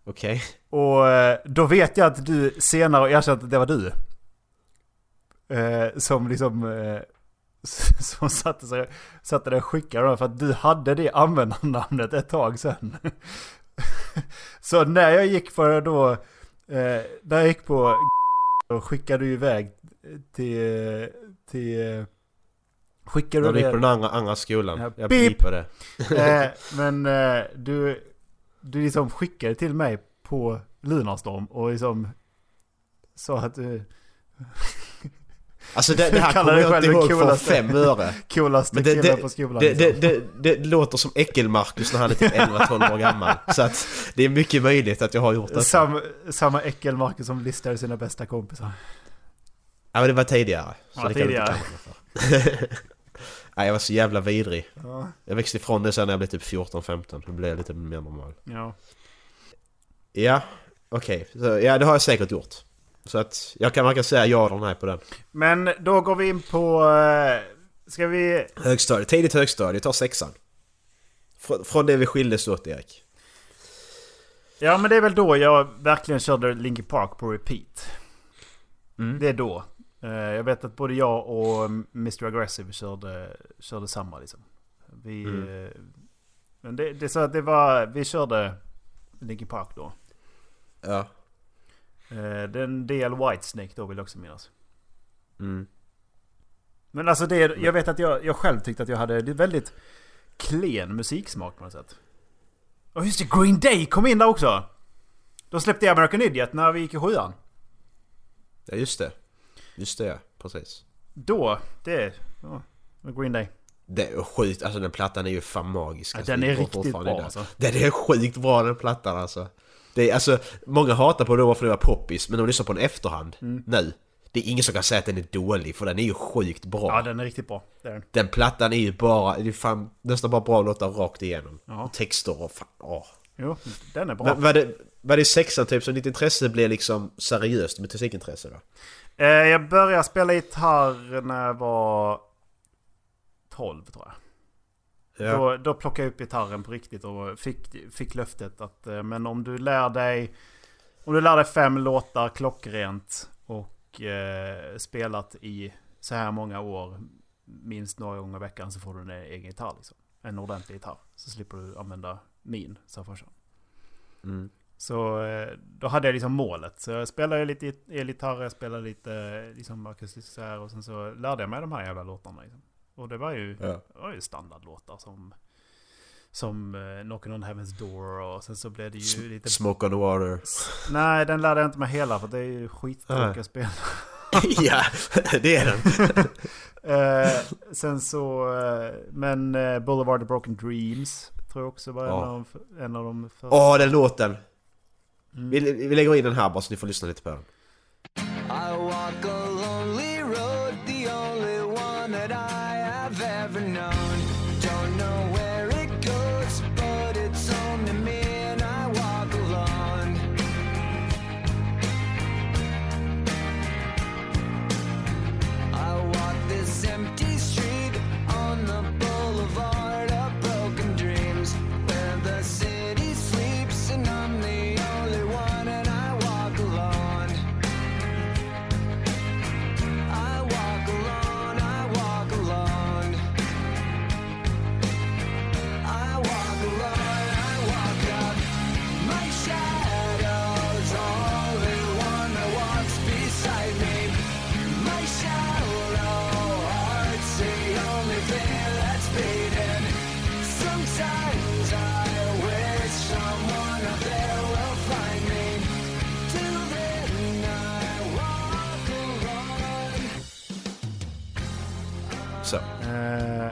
Okej. Och eh, då vet jag att du senare erkänt att det var du. Eh, som liksom... Eh, som satte, sig, satte dig och skickade dem för att du hade det användarnamnet ett tag sen. Så när jag gick på då... Eh, när jag gick på då skickade du iväg till... till skickade du du gick på det? den andra, andra skolan. Ja, Jag beepade det. Eh, men eh, du, du liksom skickade till mig på Lunarstorm och liksom sa att du Alltså det, det här kommer jag inte ihåg för fem öre. coolaste Men det, killen det, på skolan. det, liksom. det, det, det låter som Äckel-Marcus när han är typ 11-12 år gammal. Så att det är mycket möjligt att jag har gjort det. Sam, samma äckelmarker som listade sina bästa kompisar. Ja men det var tidigare. Så Ja, det tidigare. Nej jag var så jävla vidrig. Ja. Jag växte ifrån det sen när jag blev typ 14-15. Då blev jag lite mer normal. ja. Ja, okej. Så Ja det har jag säkert gjort. Så att jag kan verkligen säga ja eller nej på den. Men då går vi in på... eh, Ska vi... Högstadiet, tidigt högstadiet, ta sexan. Fr- Från det vi skildes åt Erik. Ja men det är väl då jag verkligen körde Linkin Park på repeat. Mm. Det är då. Eh, Jag vet att både jag och Mr. Aggressive körde, körde samma liksom. Vi... Mm. eh, Men det, det så att det var... Vi körde Linkin Park då. Ja. Eh, Det är en del Whitesnake då vill jag också minnas. Mm. Men alltså det, jag vet att jag, jag själv tyckte att jag hade det väldigt klen musiksmak på något sätt. Och just det, Green Day kom in där också! Då släppte jag American Idiot när vi gick i sjuan. Ja just det. Just det precis. då, det... Ja, Green Day. Det är sjukt, alltså den plattan är ju fan magisk. Ja, alltså, den är riktigt bra, alltså. Den är sjukt bra den plattan alltså. Det är, alltså, många hatar på det då för det var poppis, men de lyssnar på den efterhand Mm. nu. Det är ingen som kan säga att den är dålig, för den är ju sjukt bra. Ja, den är riktigt bra. Det är den. Den plattan är ju bara, det är fan nästan bara bra låtar rakt igenom. Ja. Och texter och fan, åh. Jo, den är bra. Men Var det, var det sexan typ som ditt intresse blev liksom seriöst med musikintresse då? Eh, jag började spela gitarr när jag var 12 tror jag. Ja. Då, då plockade jag upp gitarren på riktigt och fick, fick löftet att eh, men om du lär dig om du lär dig fem låtar klockrent och eh, spelat i så här många år minst några gånger i veckan så får du en egen gitarr liksom. En ordentlig gitarr. Så slipper du använda min, sa farsan. Mm. Så eh, då hade jag liksom målet. Så jag spelade lite elgitarr, jag spelade lite eh, liksom akustisk här och sen så lärde jag mig de här jävla låtarna. Liksom. Och det var ju, Ja. det var ju standardlåtar som som uh, Knocking on Heaven's Door och sen så blev det ju lite... Smoke on the water. Nej, den lärde jag inte mig hela för det är ju skittråkiga spel. ja, det är den. Eh, sen så, eh, men uh, Boulevard of Broken Dreams tror jag också var en, Ja. av, en av de första. Åh, den låten! Mm. Vi, vi lägger in den här bara så ni får lyssna lite på den.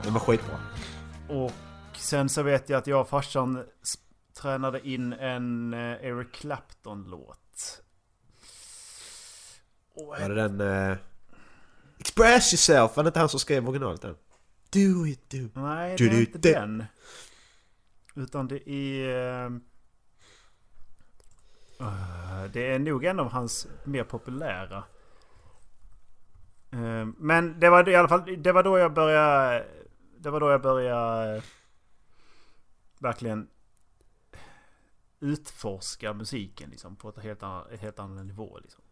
Den var skitbra. Och sen så vet jag att jag och farsan tränade in en eh, Eric Clapton-låt. Var det den... Eh, Express yourself! Var det inte han som skrev originalet den? Do it, do Nej, det är inte den. Utan det är... eh, eh, det är nog en av hans mer populära. Eh, men det var i alla fall... Det var då jag började... Det var då jag började... eh, Verkligen utforska musiken liksom på ett helt annat, ett helt annat nivå liksom.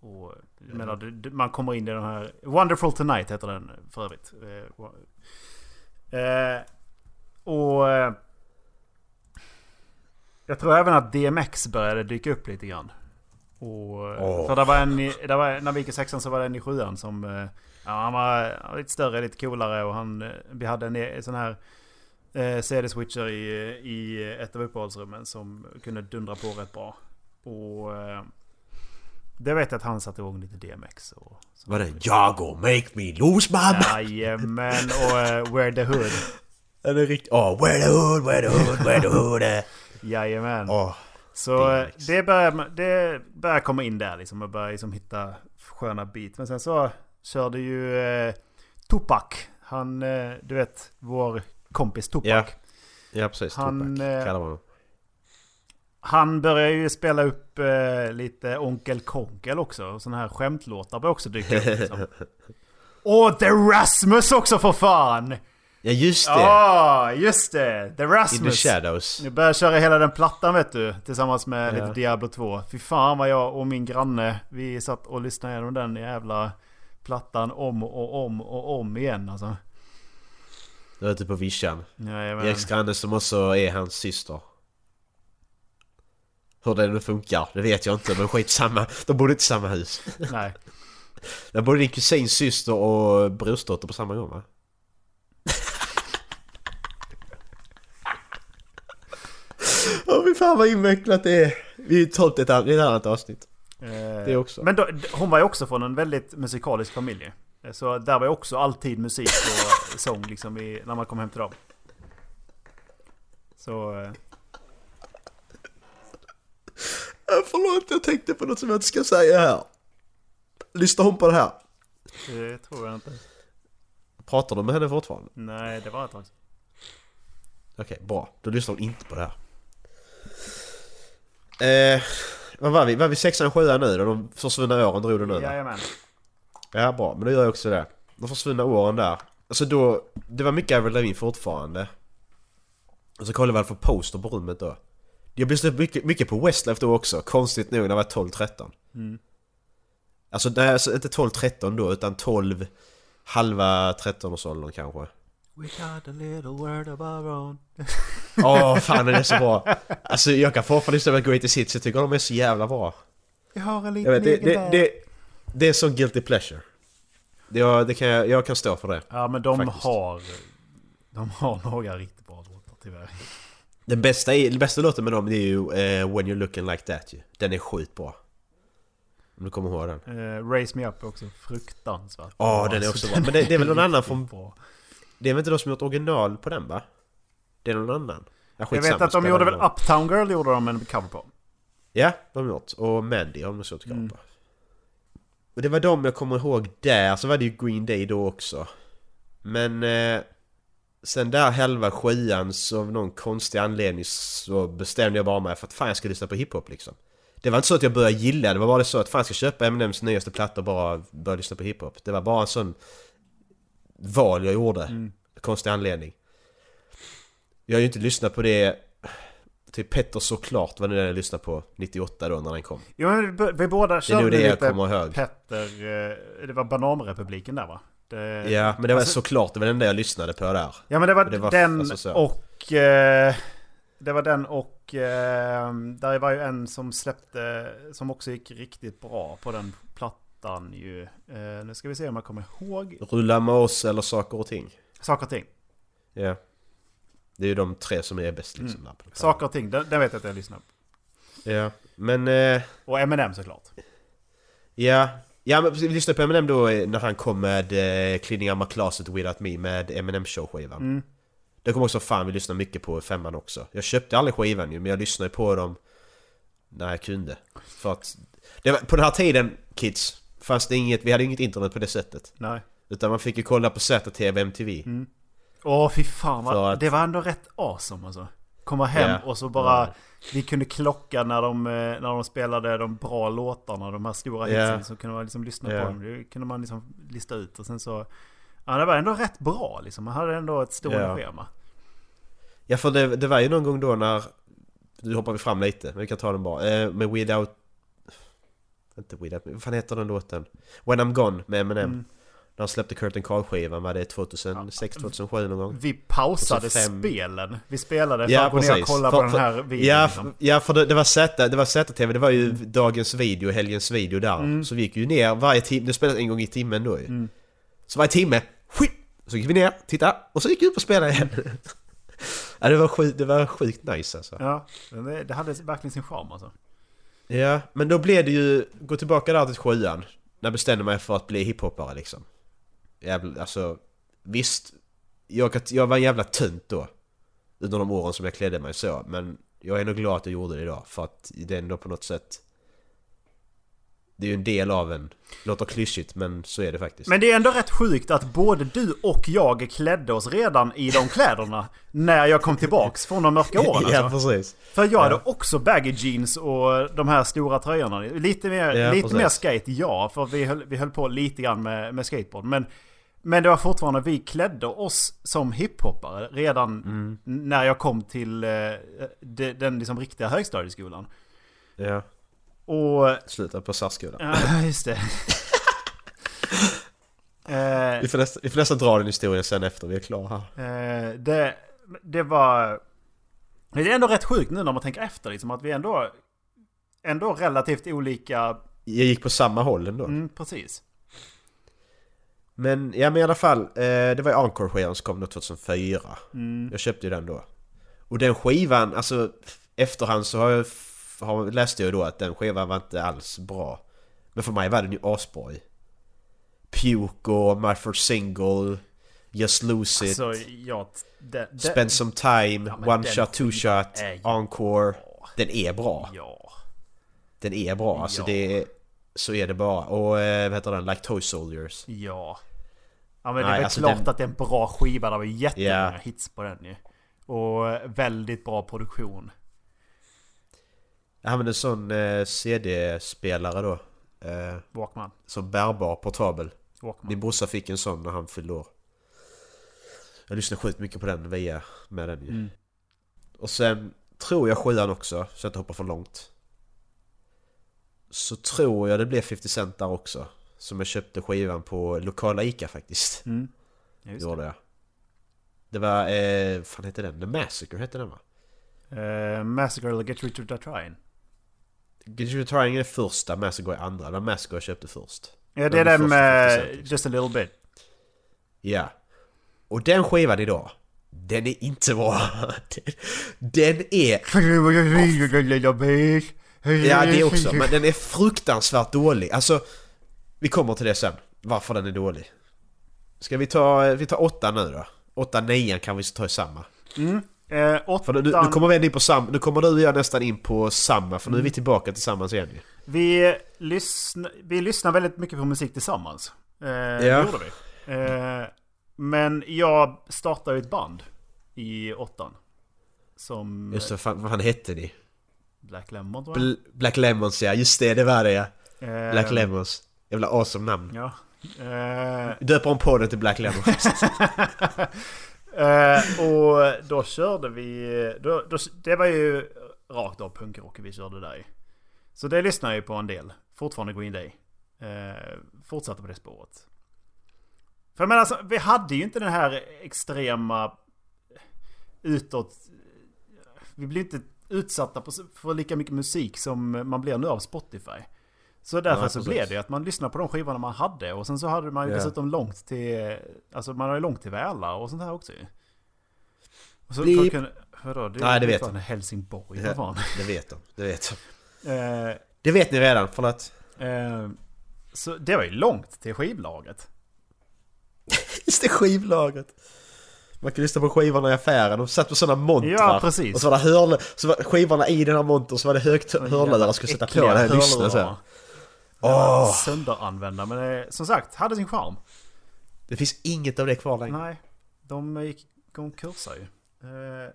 Och jag menar, man kommer in i den här... Wonderful Tonight heter den för övrigt. Eh, Eh, och... Eh, jag tror även att DMX började dyka upp lite grann. Och, eh, Åh. För det var en det var, när vi gick i sexan så var det en i sjuan som... Eh, ja, han var han var lite större, lite coolare och han... eh, Vi hade en, en sån här... Eh, CD-switcher i, i ett av uppehållsrummen som kunde dundra på rätt bra. Och... Eh, det vet jag att han satte igång lite DMX och... Var det Jago make me lose my mind? Jajamän och uh, Where the Hood. Är riktigt... Åh, where the hood, where the hood, where the hood eh. Jajamän. Åh, Så eh, DMX. det börjar, det börjar komma in där liksom och börjar liksom hitta sköna beat. Men sen så körde ju eh, Tupac. Han, eh, du vet, vår kompis Tupac. Ja. Ja precis, Han, Tupac eh, kallar man. Han börjar ju spela upp eh, lite Onkel Konkel också. Och sådana här skämtlåtar börjar också dyka upp liksom. Och The Rasmus också för fan! Ja just det! Ja, just det! The In Rasmus. the shadows. Nu börjar köra hela den plattan vet du. Tillsammans med Ja. lite Diablo 2. Fy fan vad jag och min granne, vi satt och lyssnade igenom den jävla plattan om och om och om igen alltså. Du är ute på vischan. Jajamän. Ex-granne som också är hans syster. Hur det nu funkar, det vet jag inte men skitsamma. De bodde inte i samma hus. Nej. Där bodde din kusins syster och brorsdotter på samma gång va? Åh fy fan vad invecklat det är! Vi tar upp det i ett annat avsnitt. Eh, Det också. Men då, hon var ju också från en väldigt musikalisk familj. Eh, Så där var ju också alltid musik och sång liksom i, när man kom hem till dem. Så... eh, Förlåt, jag tänkte på något som jag inte ska säga här. Lyssnar hon på det här? Det tror jag inte. Pratar du med henne fortfarande? Nej, det var ett tag. Okej, bra. Då lyssnar hon inte på det här. Eh, vad var vi? Var vi sexan sjuan nu då? De försvunna åren drog du nu va? Jajamän. Ja, bra. Men då gör jag också det. De försvunna åren där. Alltså då, det var mycket Avril Lavigne fortfarande. Och så kollade jag väl för poster på rummet då. Jag lyssnade mycket, mycket på Westlife då också, konstigt nog när jag var 12-13. Mm. Alltså, nej, alltså inte 12-13 då, utan 12, halva 13-årsåldern kanske. We got a little word of our own. Åh, fan den är så bra! Alltså jag kan fortfarande lyssna på Greatest Hits, jag tycker de är så jävla bra. Vi har en Jag liten vet, det, det, det, det är sån guilty pleasure. Det, jag, det kan jag, jag kan stå för det. Ja men de Faktiskt. har... De har några riktigt bra låtar tyvärr. Den bästa, den bästa låten med dem är ju eh, When You're Looking Like That ju. Den är skit bra. Om du kommer ihåg den. Uh, Raise Me Up är också fruktansvärt Ja, den är också bra. Men det- det är väl någon annan från- bra. Det är väl inte de som gjort original på den va? Det är någon annan? Ja, Jag vet att de gjorde väl. Uptown Girl gjorde de en cover på. Ja, de har gjort. Och Mandy har de också gjort cover Mm. på. Och det var de jag kommer ihåg där. Så var det ju Green Day då också. Men... Eh, sen där halva sjuan så av någon konstig anledning så bestämde jag bara mig för att fan jag ska lyssna på hiphop liksom. Det var inte så att jag började gilla det, var bara så att fan jag ska köpa Eminems nyaste platta och bara börja lyssna på hiphop. Det var bara en sån val jag gjorde. Mm. Konstig anledning. Jag har ju inte lyssnat på det Typ Petter såklart var det den jag lyssnade på 98 då när den kom. Jo men vi- båda Det är körde det jag lite kommer ihåg. Petter... eh, Det var Bananrepubliken där va? Det, Ja, men det var alltså- såklart det var den där jag lyssnade på där. Ja men det var, det var- den alltså så. och... Eh, det var den och... Eh, där var ju en som släppte... Som också gick riktigt bra på den plattan ju. Eh, nu ska vi se om jag kommer ihåg. Rulla med oss eller saker och ting. Saker och ting. Ja. Det är ju de tre som är bäst liksom. det. Saker och ting, den, den vet jag att jag lyssnar på. Ja, men... Eh, Och Eminem såklart. ja. Ja men vi lyssnade på Eminem då eh, när han kom med eh, Cleaning Up My Closet Without Me med Eminem Show-skivan. Mm. Det kom också fan vi lyssnade mycket på femman också. Jag köpte aldrig skivan ju men jag lyssnade på dem när jag kunde. För att... Det var, på den här tiden, kids, fanns det inget, vi hade inget internet på det sättet. Nej. Utan man fick ju kolla på ZTV MTV. Mm. Åh fy fan För vad, att- Det var ändå rätt awesome alltså. Komma hem Ja. och så bara... Ja. Vi kunde klocka när de, eh, när de spelade de bra låtarna, de här stora hitsen. Så kunde man liksom lyssna på dem. Det kunde man liksom lista ut. Och sen så... Ja det var ändå rätt bra liksom. Man hade ändå ett stående schema. Ja för det, det var ju någon gång då när... Nu hoppar vi fram lite, men vi kan ta den bara. Eh, med Without... Inte Without... Vad fan heter den låten? When I'm Gone med Eminem. Mm. När han släppte Curtain Call-skivan, var det 2006, 2007 någon gång? Vi pausade 2005. spelen. Vi spelade för Ja att gå ner och kolla För- på den för- här videon. Ja, liksom. ja för det, det var Z, det var ZTV, det var ju dagens video, helgens video där. Mm. Så vi gick ju ner varje timme, det spelades en gång i timmen då ju. Mm. Så varje timme, så gick vi ner, titta, och så gick vi upp och spelade igen. ja det var sjukt, det var sjukt nice alltså. Ja, det hade verkligen sin charm alltså. Ja, men då blev det ju, gå tillbaka där till sjuan. När jag bestämde mig för att bli hiphoppare liksom. Jävla, alltså, visst. Jag, jag var en jävla tönt då. Under de åren som jag klädde mig så. Men jag är ändå glad att jag gjorde det idag. För att det är ändå på något sätt... Det är ju en del av en. Låter klyschigt men så är det faktiskt. Men det är ändå rätt sjukt att både du och jag klädde oss redan i de kläderna när jag kom tillbaks från de mörka åren ja alltså. precis. För jag Ja. hade också baggy jeans och de här stora tröjorna. Lite mer, Ja, lite precis. mer skate, ja. För vi höll, vi höll på lite grann med, med skateboard. Men, men det var fortfarande, vi klädde oss som hiphoppare redan Mm. när jag kom till eh, de, den liksom riktiga högstadieskolan. Ja. Och... Sluta på särskolan. Ja, just det. eh, Vi får, nästan, vi får nästan dra den historien sen efter vi är klara här. Eh, det, det var... Det är ändå rätt sjukt nu när man tänker efter liksom att vi ändå... Ändå relativt olika... Jag gick på samma håll ändå. Mm, precis. Men, ja men i alla fall, eh, det var ju Encore-skivan som kom då 2004. Mm. Jag köpte ju den då. Och den skivan, alltså efterhand så har jag, har, läste jag ju då att den skivan var inte alls bra. Men för mig var den ju asbra. Puke och My First Single, Just Lose It, Alltså, ja, det, det, Spend Some Time, Ja, One Shot, Two Shot, är Encore. Den är bra. Ja. Den är bra. Alltså Ja. det är... Så är det bara. Och eh, vad heter den? Like Toy Soldiers. Ja. Ja men det Nej, är väl alltså klart den- att det är en bra skiva. Det var ju jättemånga Ja. hits på den ju. Och väldigt bra produktion. Jag använde en sån eh, CD-spelare då. Eh, Walkman. som bärbar, portabel. Walkman. Min brorsa fick en sån när han fyllde år. Jag lyssnade sjukt mycket på den via med den ju. Mm. Och sen tror jag sjuan också, så jag inte hoppar för långt. Så tror jag det blev 50 Cent där också. Som jag köpte skivan på lokala ICA faktiskt. Mm. Ja, Det gjorde jag. Det var, eh, fan hette den? The Massacre hette den va? Uh, Massacre the Get Rich or Die Trying. You Trying är första, Massacre är andra. Den Massacre jag köpte först. Ja det är Den med 50 Cent, liksom. Just a little bit. Ja. Och den skivan idag, den är inte bra. Den är... Ja, det också. Men den är fruktansvärt dålig. Alltså, vi kommer till det sen. Varför den är dålig. Ska vi ta, vi tar åtta nu då? Åtta, nian kan vi ta i samma. Eh, åttan, För nu, nu kommer vi in på samma, nu kommer du och jag nästan in på samma, för nu är vi tillbaka tillsammans igen vi, lyssn, vi lyssnar väldigt mycket på musik tillsammans. Eh, Det Ja. gjorde vi. Eh, men jag startade ett band i åttan. Som Just det, fan, vad fan hette ni? Black Lemon tror jag. Bl- Black Lemons ja, just det, det var det ja. Eh, Black Lemons. Jävla awesome namn. Ja. Eh, Döper om podden till Black Lemons. Uh, och då körde vi... Då, då, det var ju rakt av punkrock vi körde där i. Så det lyssnar jag ju på en del. Fortfarande Green Day. Uh, fortsatte på det spåret. För jag menar, alltså, vi hade ju inte den här extrema utåt... Vi blev inte utsatta på, för lika mycket musik som man blir nu av Spotify. Så därför Nej, så blev det att man lyssnade på de skivorna man hade. Och sen så hade man ju Ja. dessutom långt till... Alltså man har ju långt till Väla och sånt här också ju. Och så Blip. kunna, vadå? Det, Nej, det vet jag. Helsingborg, vad fan. det vet de, det vet de. Eh, Det vet ni redan, förlåt. eh, så det var ju långt till skivlaget. Just det, skivlagret. Man kan lyssna på skivorna i affären, de satt på sådana montrar. Ja, precis. Och så var det hörl, så var skivorna i den här montern, så var det högt hörlurar skulle sätta på det här lyssna så Åh. Sönderanvända, men det, som sagt, hade sin charm. Det finns inget av det kvar längre. Nej, de gick konkursa ju. Eh,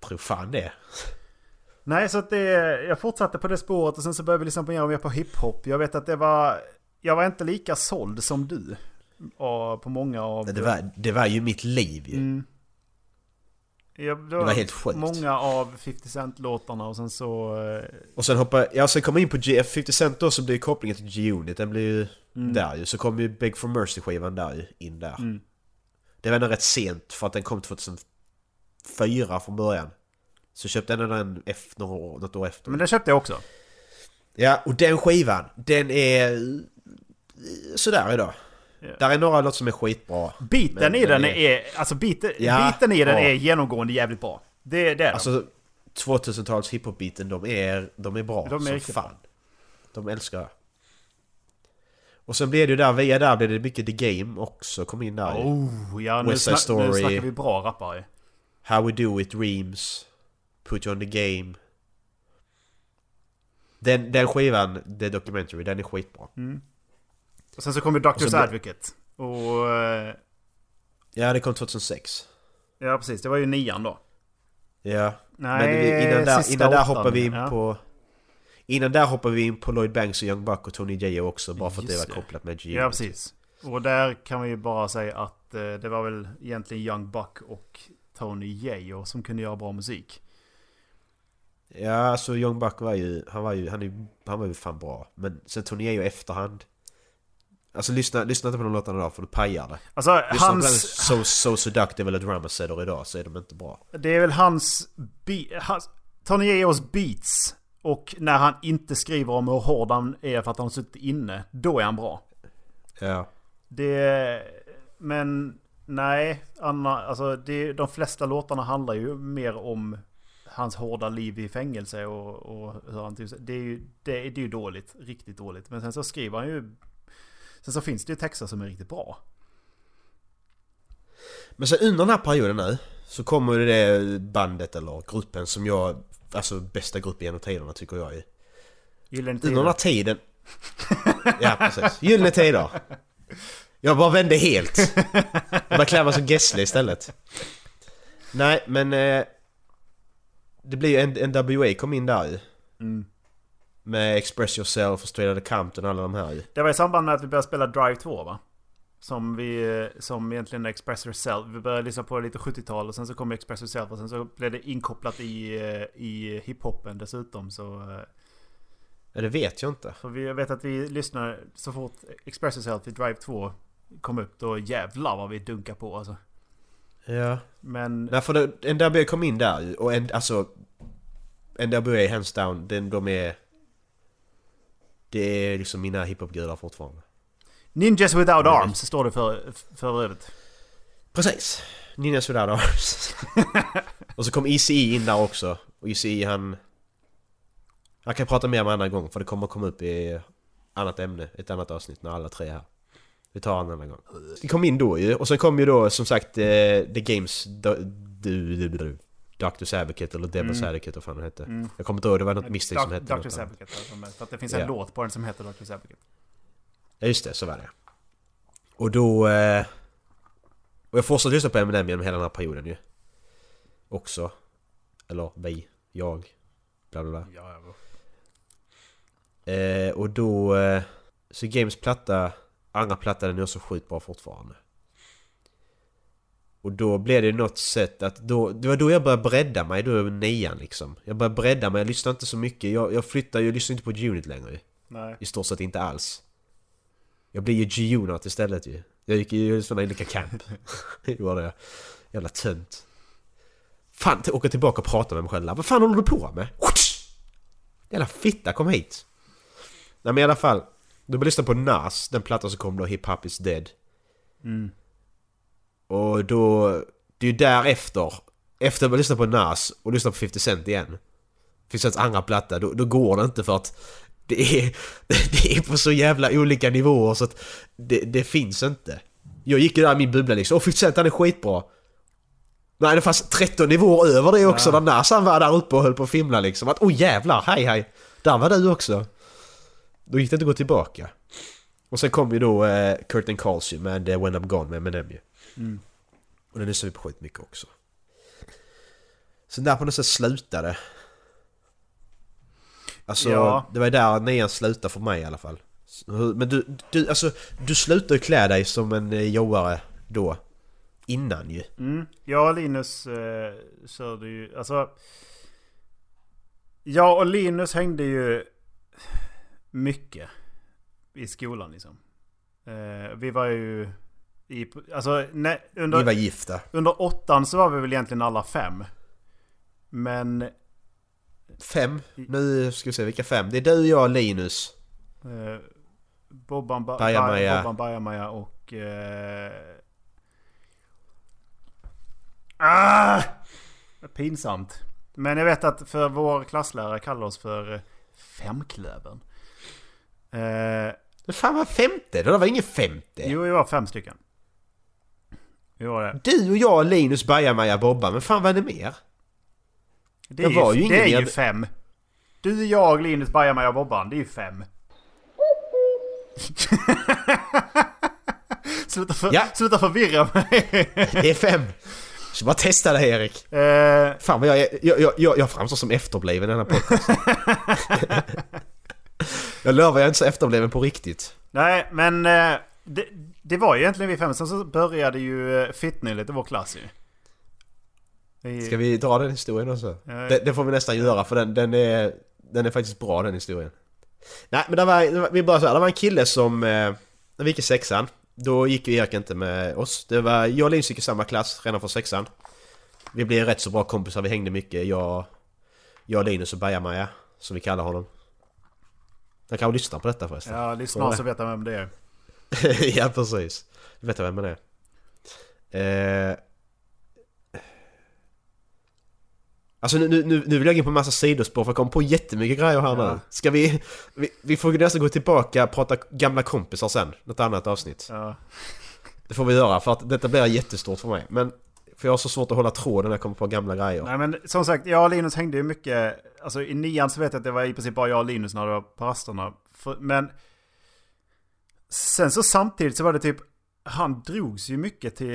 Tror fan det. nej, så att det, jag fortsatte på det spåret och sen så började vi lyssna på mer och mer på hiphop. Jag vet att det var, jag var inte lika såld som du. Och på många av... Det var, det var ju mitt liv ju. Mm. Ja, det, var helt sjukt. Många av 50 Cent-låtarna och sen så... eh, Och sen hoppade jag, sen kom jag in på G, 50 Cent då så blev kopplingen till G-Unit, den blev ju där ju. Så kom ju Beg for Mercy skivan där ju, in där. Mm. Det var ändå rätt sent för att den kom 2004 från början. Så köpte jag den efter, några år- något år efter. Men den köpte jag också. Ja, och den skivan, den är sådär idag. Ja. Där är några låtar som är skitbra. Biten Men i den den är... Alltså biten, Ja, biten i den ja. är genomgående jävligt bra. Det, det är Alltså 2000-tals hiphop-biten, de är, de är bra De är som fan. De älskar. Och sen blev det ju där, via där blev det mycket The Game också, kom in där. Oh, ja West Side snack, nu Story. snackar vi bra rappare. How We Do It, Dreams, Put You On The Game. Den, den skivan, The Documentary, den är skitbra. Och sen så kommer Doctor's Och så blir- Advocate. Och... eh, Ja, det kom 2006. Ja precis, det var ju nian då. Ja. Nej, Men vi, innan där, innan där hoppar vi in ja. på... Innan där hoppar vi in på Lloyd Banks och Young Buck och Tony J också, bara för att det var kopplat med G. Ja precis. Och där kan vi ju bara säga att eh, det var väl egentligen Young Buck och Tony Yayo som kunde göra bra musik. Ja, alltså Young Buck var ju, han var ju, han, är, ju- han var ju fan bra. Men sen Tony J efterhand. Alltså lyssna, lyssna inte på de låtarna idag för du pajar det. Alltså Lyssna på den hans... So, so Seductive eller Drama Setter idag så är de inte bra. Det är väl hans... Be, hans Tony Yayos beats. Och när han inte skriver om hur hård han är för att han har suttit inne. Då är han bra. Ja. Det... Men nej. Anna, alltså det, de flesta låtarna handlar ju mer om hans hårda liv i fängelse och, och hur han det är ju det, det är ju dåligt. Riktigt dåligt. Men sen så skriver han ju Sen så finns det ju texter som är riktigt bra. Men sen under den här perioden nu så kommer ju det bandet eller gruppen som jag... Alltså bästa grupp genom tiderna tycker jag är. Gyllene Under den här Tider. tiden... Ja precis. Gyllene Tider. Jag bara vände helt. Jag började klä mig som Gessle istället. Nej men... Eh, det blir ju en NWA kom in där ju. Mm. Med Express Yourself och Straight Outta Compton alla de här ju. Det var i samband med att vi började spela Drive 2 va? Som vi, som egentligen är Express Yourself. Vi började lyssna på lite 70-tal och sen så kom Express Yourself och sen så blev det inkopplat i, eh, i hiphopen dessutom så... eh, Ja det vet jag inte. För vi jag vet att vi lyssnar så fort Express Yourself i Drive 2 kom upp då jävlar vad vi dunkar på alltså. Ja. Men... Nej för det, NWA kom in där ju och en, alltså... NWA hands down, den, de är... Det är liksom mina hiphopgudar fortfarande. Ninjas Without Arms står det för, för övrigt. Precis! Ninjas Without Arms. och så kom ECE in där också. Och ECE han... Han kan prata mer om en annan gång för det kommer komma upp i annat ämne, ett annat avsnitt när alla tre är här. Vi tar en annan gång. Det kom in då ju och sen kom ju då som sagt eh, The Games... Du, du, du, du, Doctor's Advocate eller Devil's Mm. Advocate vad fan den hette. Mm. Jag kommer inte ihåg, det var något Mystic som hette Doctor's. Advocate. alltså, För att det finns en Ja. låt på den som heter Doctor's Advocate. Ja just det, så var det. Och då... Eh, och jag fortsatte lyssna på Eminem genom hela den här perioden ju. Också. Eller vi. Jag. Bla bla bla. Ja, ja. Eh, och då... Eh, så Games platta... Andra platta den är också sjukt bra fortfarande. Och då blev det något sätt att då... Det var då jag började bredda mig, då nian liksom. Jag började bredda mig, jag lyssnade inte så mycket. Jag, jag flyttade ju, jag lyssnade inte på Unit längre. Nej. I stort sett inte alls. Jag blev ju G-Unit istället ju. Jag gick ju sådana olika camp. det gjorde jag. Jävla tönt. Fan, åka tillbaka och prata med mig själv. Vad fan håller du på med? Jävla fitta, kom hit! Nej men i alla fall. Då började lyssna på Nas, den plattan som kom då, Hip Hop Is Dead. Mm. Och då... Det är ju därefter. Efter att jag lyssnat på Nas och lyssnat på 50 Cent igen. 50 Cents andra platta, då, då går det inte för att det är, det är på så jävla olika nivåer så att det, det finns inte. Jag gick ju där i min bubbla liksom. Åh 50 Cent han är skitbra. Nej det fanns 13 nivåer över det också Ja. när Nas han var där uppe och höll på att fimla liksom. Att åh jävlar, hej hej. Där var du också. Då gick det inte att gå tillbaka. Och sen kom ju då eh, Curtin Calls ju med eh, When I'm Gone med Eminem ju. Mm. Och den lyssnade vi på skitmycket också. Sen där på något sätt slutade. Alltså, Ja. det var ju där nian slutade för mig i alla fall. Så Men du, du, alltså, du slutade ju klä dig som en eh, jobbare då. Innan ju. Mm. Jag och Linus eh, körde ju, alltså... Jag och Linus hängde ju mycket i skolan liksom. Eh, vi var ju i, alltså nej, under, Ni var gifta. under åttan så var vi väl egentligen alla fem. Men Fem. Nu ska vi se, vilka fem? Det är du, jag, Linus. eh, Bobban, ba, Bajamaja. Bobban Bajamaja och... Eh, ah! Pinsamt. Men jag vet att för vår klasslärare kallar oss för eh, Femklövern. Eh, fan vad femte? Det var ingen femte. jo, vi var fem stycken. Vi var det. Du och jag, Linus, Bajamaja, Bobba. Men fan vad är det mer? Det Jag är, var ju, ju det är ju fem. Du, jag, Linus, Bajamaja och Bobban. Det är ju fem. sluta, för, Ja. sluta förvirra mig. Det är fem. Så bara testa det Erik. Eh, Fan vad jag, är- jag, jag, jag, jag framstår som efterbliven i den här podcasten. jag lovar jag är inte så efterbliven på riktigt. nej, men eh, det, det var ju egentligen vi fem. Sen så började ju eh, Fitny lite vår klass ju. Ska vi dra den historien också? Ja. Det, det får vi nästan göra för den, den, är, den är faktiskt bra den historien. Nej men det var, vi började så här, det var en kille som... Eh, när vi gick i sexan, då gick ju Erik inte med oss. Det var, jag och Linus gick i samma klass redan från sexan. Vi blev rätt så bra kompisar, vi hängde mycket. Jag, jag Linus och Bajamaja, som vi kallar honom. Han kanske lyssnar på detta förresten. Ja, lyssna så vet jag vem det är. ja precis. Du vet vem det är. Eh, Alltså nu, nu, nu vill jag gå in på en massa sidospår för jag kom på jättemycket grejer här Ja. nu. Ska vi, vi... Vi får nästan gå tillbaka och prata gamla kompisar sen. Något annat avsnitt. Ja. Det får vi göra för att detta blir jättestort för mig. Men... För jag har så svårt att hålla tråden när jag kommer på gamla grejer. Nej men som sagt, jag och Linus hängde ju mycket. Alltså i nian så vet jag att det var i princip bara jag och Linus när det var på rasterna. Men sen så samtidigt så var det typ, han drogs ju mycket till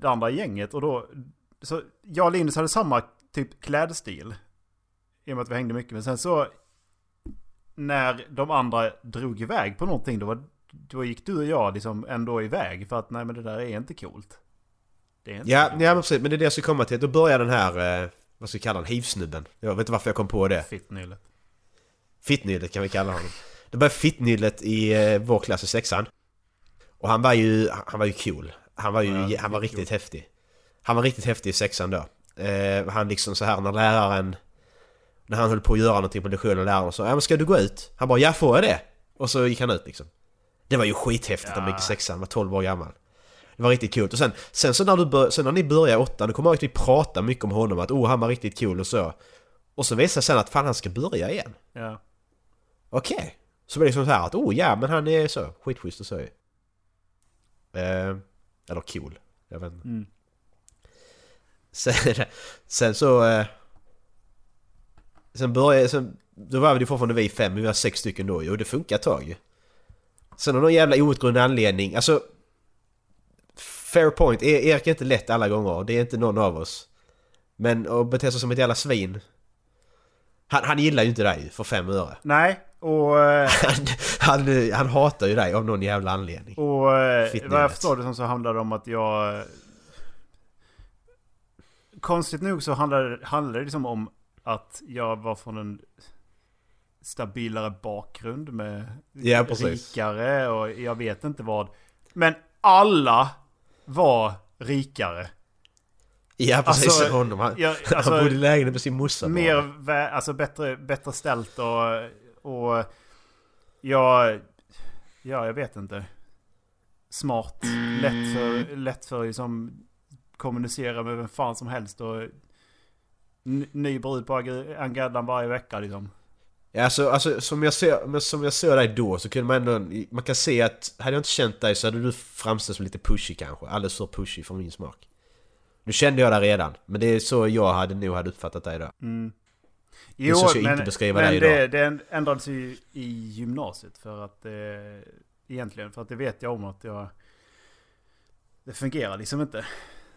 det andra gänget och då, så jag och Linus hade samma typ klädstil. I och med att vi hängde mycket. Men sen så, när de andra drog iväg på någonting, då, var, då gick du och jag liksom ändå iväg. För att nej men det där är inte coolt. Är inte Ja, coolt. ja men precis. Men det är det jag ska komma till. Då börjar den här... Eh, vad ska vi kalla den? Hivsnubben. Jag vet inte varför jag kom på det. Fittnyllet. Fittnyllet kan vi kalla honom. Det började fittnyllet i eh, vår klass i sexan. Och han var ju, han var ju cool. Han var ju, Ja, han var cool. riktigt häftig. Han var riktigt häftig i sexan då. Eh, han liksom så här när läraren... När han höll på att göra någonting på lektionen och läraren sa ja men ska du gå ut? Han bara ja får jag det? Och så gick han ut liksom. Det var ju skithäftigt när man gick i sexan, var 12 år gammal. Det var riktigt kul. Och sen, sen så när, du bör, sen när ni började åttan, då kommer jag ihåg att vi pratade mycket om honom. Att oh han var riktigt cool och så. Och så visade det sig sen att fan han ska börja igen. Ja. Okej. Så blir det liksom så här att oh ja men han är så skitschysst och så ju. Eh, eller cool. Jag vet inte. Mm. Sen, sen så... Eh, sen började... Sen, då var vi ju fortfarande vi fem, vi var sex stycken då ju och det funkar ett tag ju. Sen av någon jävla outgrundlig anledning, alltså... Fair point, E- Erik är inte lätt alla gånger, det är inte någon av oss. Men att bete sig som ett jävla svin. Han, han gillar ju inte dig för fem öre. Nej, och... eh, Han, han, han hatar ju dig av någon jävla anledning. Och eh, Fittnyllet. vad jag förstår det som så handlar det om att jag... Konstigt nog så handlar, handlar det liksom om att jag var från en stabilare bakgrund med Ja, rikare och jag vet inte vad. Men alla var rikare. Ja precis, Alltså, honom. Han, jag- alltså, han bodde i lägenhet med sin morsa Mer, alltså bättre, bättre ställt och, och jag, ja jag vet inte. Smart, lätt för, lätt för liksom kommunicera med vem fan som helst och ny brud på agendan varje vecka liksom. Ja, alltså, alltså som, jag ser, men som jag såg dig då så kunde man ändå... Man kan se att hade jag inte känt dig så hade du framställt som lite pushy kanske. Alldeles för pushy för min smak. Nu kände jag det redan. Men det är så jag hade nog hade uppfattat dig då. Mm. Det så ska jag inte beskriva men det, idag. det ändrades ju i gymnasiet för att det, egentligen för att det vet jag om att jag det fungerar liksom inte.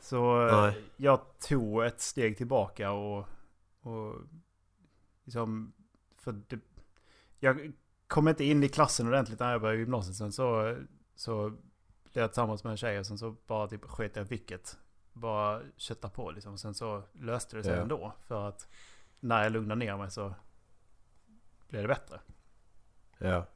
Så Nej. jag tog ett steg tillbaka och, och liksom för det, jag kom inte in i klassen ordentligt när jag började gymnasiet sen så så blev jag tillsammans med en tjej och sen så bara typ sket jag vilket. Bara kötta på liksom. Sen så löste det sig Ja. ändå. För att när jag lugnar ner mig så Blir det bättre. Ja.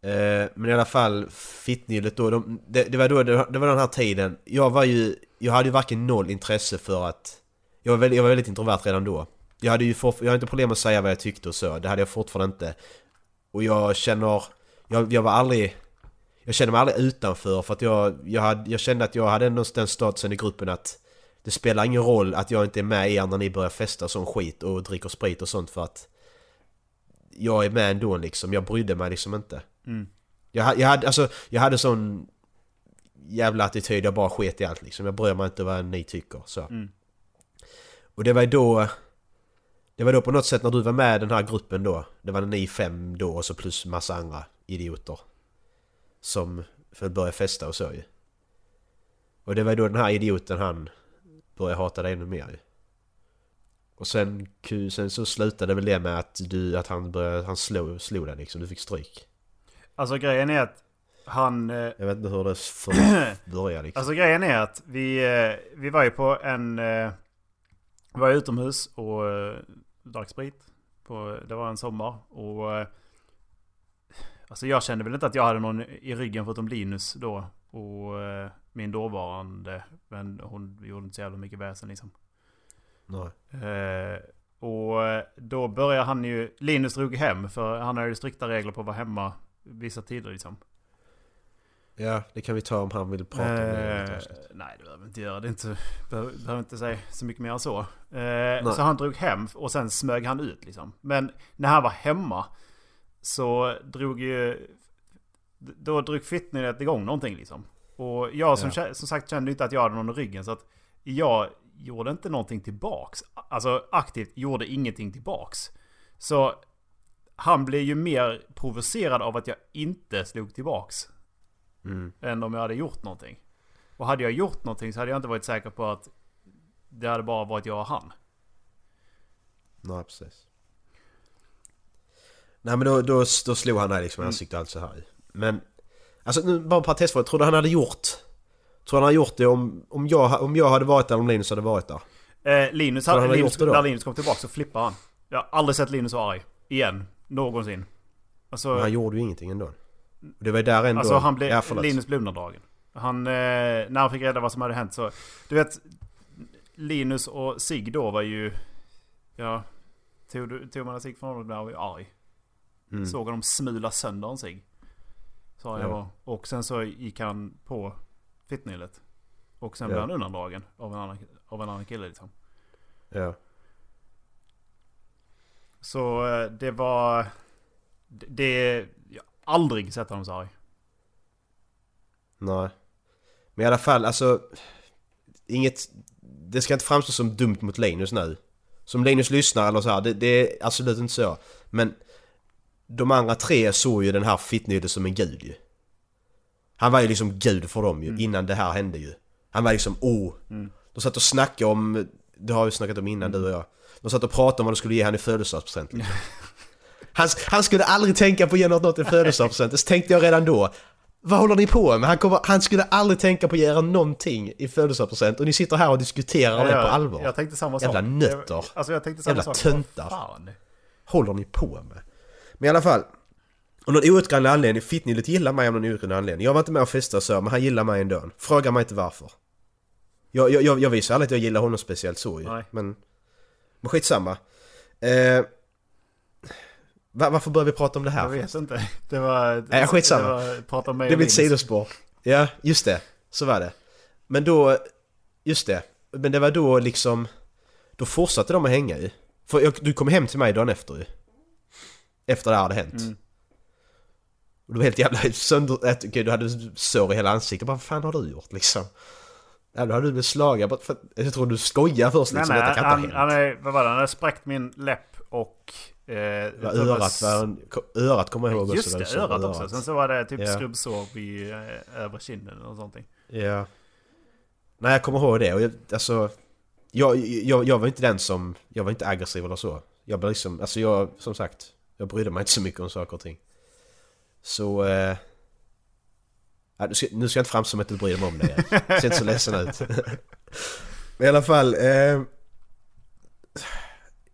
Eh, men i alla fall, Fittnyllet då, de, det, det, var då det, det var den här tiden. Jag var ju, jag hade ju varken noll intresse för att... Jag var väldigt, jag var väldigt introvert redan då. Jag hade ju for, jag hade inte problem att säga vad jag tyckte och så, det hade jag fortfarande inte. Och jag känner, jag, jag var aldrig... Jag kände mig aldrig utanför för att jag, jag, hade, jag kände att jag hade ändå den statusen i gruppen att det spelar ingen roll att jag inte är med er när ni börjar festa sån skit och dricker sprit och sånt för att jag är med ändå liksom, jag brydde mig liksom inte. Mm. Jag, jag, hade, alltså, jag hade sån jävla attityd, jag bara sket i allt liksom. Jag bryr mig inte vad ni tycker. Så. Mm. Och det var då... Det var då på något sätt när du var med i den här gruppen då. Det var ni fem då och så plus massa andra idioter. Som för börja festa och så ju. Och det var då den här idioten han började hata dig ännu mer ju. Och sen, sen så slutade väl det med att du, att han började, han slog, slog dig liksom, du fick stryk. Alltså grejen är att han... eh, Jag vet inte hur det började liksom. Alltså grejen är att vi, eh, vi var ju på en... eh, Vi var utomhus och eh, drack sprit. På, det var en sommar. Och... eh, Alltså jag kände väl inte att jag hade någon i ryggen förutom Linus då. Och eh, min dåvarande. Men hon gjorde inte så jävla mycket väsen liksom. Nej. Eh, och eh, då började han ju... Linus drog hem för han hade ju strikta regler på att vara hemma vissa tider liksom. Ja, det kan vi ta om han vill prata om det. Eh, nej, det behöver vi inte göra. Det inte, behöver, behöver inte säga så mycket mer än så. Eh, så han drog hem och sen smög han ut liksom. Men när han var hemma så drog ju... Då drog Fitnet igång någonting liksom. Och jag som, kä- som sagt kände inte att jag hade någon i ryggen. Så att jag gjorde inte någonting tillbaks. Alltså aktivt gjorde ingenting tillbaks. Så han blev ju mer provocerad av att jag inte slog tillbaks. Än om jag hade gjort någonting. Och hade jag gjort någonting så hade jag inte varit säker på att det hade bara varit jag och han. Nej, precis. Nej men då, då, då slog han dig liksom i ansiktet och allt så här. Men... Alltså nu bara en parentesfråga. Tror du han hade gjort... Tror du han hade gjort det om, om, jag, om jag hade varit där om Linus hade varit där? Eh, Linus, han hade, hade Linus när Linus kom tillbaka så flippade han. Jag har aldrig sett Linus vara arg. Igen. Någonsin. Alltså, Men han gjorde ju ingenting ändå. Det var ju där ändå... alltså han blev... Ja, förlåt. Linus blev undandragen. Han... Eh, när han fick reda vad som hade hänt så... Du vet... Linus och Sig då var ju... Ja... Tog, tog man Sig från honom där var ju arg. Mm. Såg honom smula sönder en Sig. Sa jag Ja. var. Och sen så gick han på Fittnyllet. Och sen blev han undandragen av en annan, av en annan kille liksom. Ja. Så eh, det var... Det... det jag har aldrig sett honom så arg. Nej. Men i alla fall, alltså... Inget... Det ska inte framstå som dumt mot Linus nu. Som Linus lyssnar eller så här, det, det är absolut inte så. Men... De andra tre såg ju den här Fittnydde som en gud ju. Han var ju liksom gud för dem ju, innan det här hände ju. Han var liksom oh. De satt och snackade om... Det har vi snackat om innan du och jag. De satt och pratade om vad de skulle ge han i födelsedagspresent liksom. han, han skulle aldrig tänka på att ge något, något i födelsedagspresent. Det tänkte jag redan då. Vad håller ni på med? Han, kommer, han skulle aldrig tänka på att ge er någonting i födelsedagspresent och ni sitter här och diskuterar det jag, på allvar. Jag tänkte samma Jävla sak. nötter. Alltså jag tänkte samma Jävla sak. töntar. Håller ni på med? Men i alla fall. Av någon outgrundlig anledning, Fittnillet gillar mig av någon outgrundlig anledning. Jag var inte med och festade så, men han gillar mig ändå. Fråga mig inte varför. Jag, jag, jag, jag visar aldrig att jag gillar honom speciellt så ju. Nej. Men, men skitsamma. Eh, va, varför börjar vi prata om det här? Jag vet inte. Det var... Nej, skitsamma. Det var prata om mig Det blir ett sidospår. Ja, just det. Så var det. Men då... Just det. Men det var då liksom... Då fortsatte de att hänga ju. För jag, du kom hem till mig dagen efter ju. Efter det här hade hänt. Mm. Och du var helt jävla sönder... Okej, du hade sår i hela ansiktet. Bara, vad fan har du gjort liksom? Ja, då hade du blivit slagen. För, jag tror du skojar först Nej, liksom. nej, Detta kan han, han, är, vad var det? Han hade spräckt min läpp och... Eh, Ja, det örat, var, örat kommer jag ihåg Just också. det, där du sa örat också. Sen så var det typ Ja. skrubbsår vid eh, över kinden och sånt. Ja. Nej jag kommer ihåg det och jag, alltså... Jag, jag, jag var inte den som... Jag var inte aggressiv eller så. Jag var liksom... Alltså jag, som sagt... Jag brydde mig inte så mycket om saker och ting. Så... Eh, nu, ska, nu ska jag inte framstå som att du bryr dig om det. Jag ser inte så ledsen ut. Men i alla fall... Eh,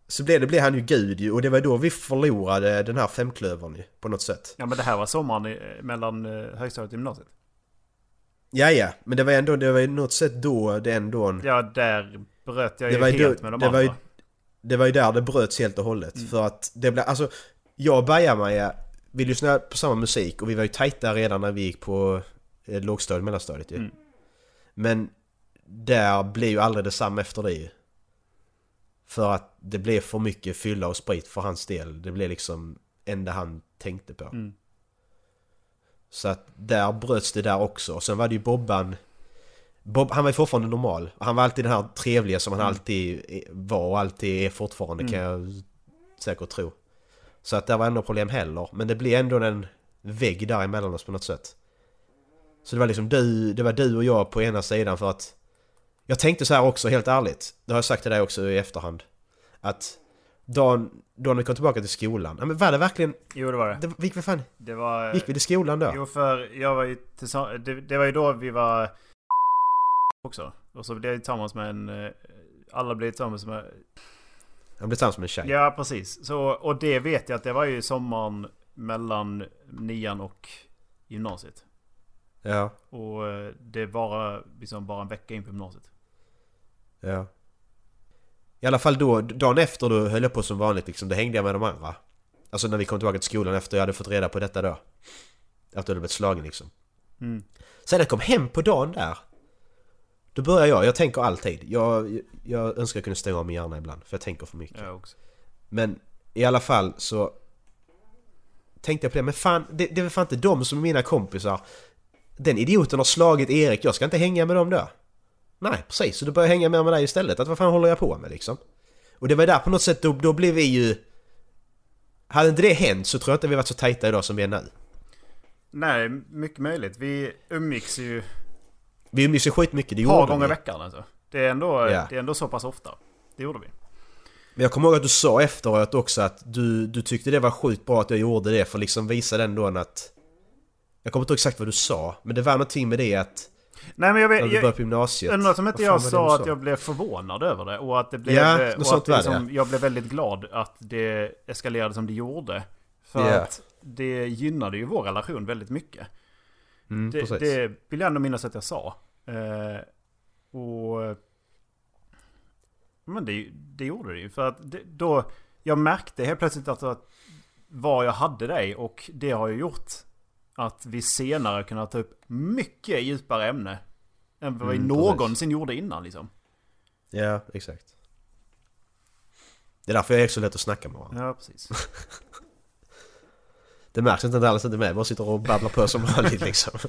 så blev det blev han ju gud ju och det var då vi förlorade den här femklövern ju, på något sätt. Ja men det här var sommaren i, mellan eh, högstadiet och gymnasiet. Ja, ja, men det var ändå, det var ju något sätt då det ändå... Ja, där bröt jag Det ju var ju helt då- med de det andra. var ju- Det var ju där det bröts helt och hållet. Mm. För att det blev, alltså... Jag och Baja-Maja, vi lyssnade på samma musik och vi var ju tajta redan när vi gick på eh, lågstadiet, mellanstadiet ju. Mm. Men där blev ju aldrig detsamma efter det ju. För att det blev för mycket fylla och sprit för hans del. Det blev liksom enda han tänkte på. Mm. Så att där bröts det där också. Och sen var det ju Bobban... Bob, han var ju fortfarande normal. Han var alltid den här trevliga som han Mm. alltid var och alltid är fortfarande kan jag säkert tro. Så att det var ändå problem heller. Men det blev ändå en vägg där emellan oss på något sätt. Så det var liksom du, det var du och jag på ena sidan för att... Jag tänkte så här också, helt ärligt. Det har jag sagt till dig också i efterhand. Att dagen, dagen vi kom tillbaka till skolan. Ja, men var det verkligen... Jo det var det. Det, gick vi fan... Det var... Gick vi till skolan då? Jo för jag var ju tillsammans... Det, det var ju då vi var... Också. Och så blev jag tillsammans med en... eh, Alla blev tillsammans med... Han blev tillsammans med en tjej. Ja precis. Så, och det vet jag att det var ju sommaren mellan nian och gymnasiet. Ja. Och eh, det var liksom bara en vecka in på gymnasiet. Ja. I alla fall då, dagen efter då höll jag på som vanligt liksom, då hängde jag med de andra. Alltså när vi kom tillbaka till skolan efter jag hade fått reda på detta då. Att du hade blivit slagen liksom. Sen när jag kom hem på dagen där. Då börjar jag, jag tänker alltid. Jag, jag önskar jag kunde stänga av min hjärna ibland, för jag tänker för mycket. Jag också. Men i alla fall så tänkte jag på det, men fan det, det är väl fan inte de som är mina kompisar. Den idioten har slagit Erik, jag ska inte hänga med dem då. Nej, precis. Så då börjar jag hänga med, med dig istället. Att vad fan håller jag på med liksom? Och det var där på något sätt, då, då blev vi ju... Hade inte det hänt så tror jag inte vi varit så tajta idag som vi är nu. Nej, mycket möjligt. Vi umgicks ju Vi umgicks ju skitmycket, det ett par gjorde gånger i vi. veckan alltså. Det är, ändå, Ja. det är ändå så pass ofta. Det gjorde vi. Men jag kommer ihåg att du sa efteråt också att du, du tyckte det var sjukt bra att jag gjorde det för liksom visa den då att... Jag kommer inte ihåg exakt vad du sa, men det var någonting med det att... Nej men jag När vet... du började Jag, på gymnasiet. undrar som inte jag sa att jag blev förvånad över det. Och att det blev... Ja, något och sånt att var det, liksom, Jag blev väldigt glad att det eskalerade som det gjorde. För Ja. att det gynnade ju vår relation väldigt mycket. Mm, Det, precis. det vill jag ändå minnas att jag sa. Eh, och... Men det, det gjorde det ju. För att det, då... Jag märkte helt plötsligt att, att var jag hade dig och det har ju gjort att vi senare kunnat ta upp mycket djupare ämne. Än vad vi Mm, någonsin gjorde innan liksom. Ja, exakt. Det är därför jag är så lätt att snacka med varandra. Ja, precis. Det märks inte att Dallas inte är med, bara sitter och babblar på som vanligt liksom.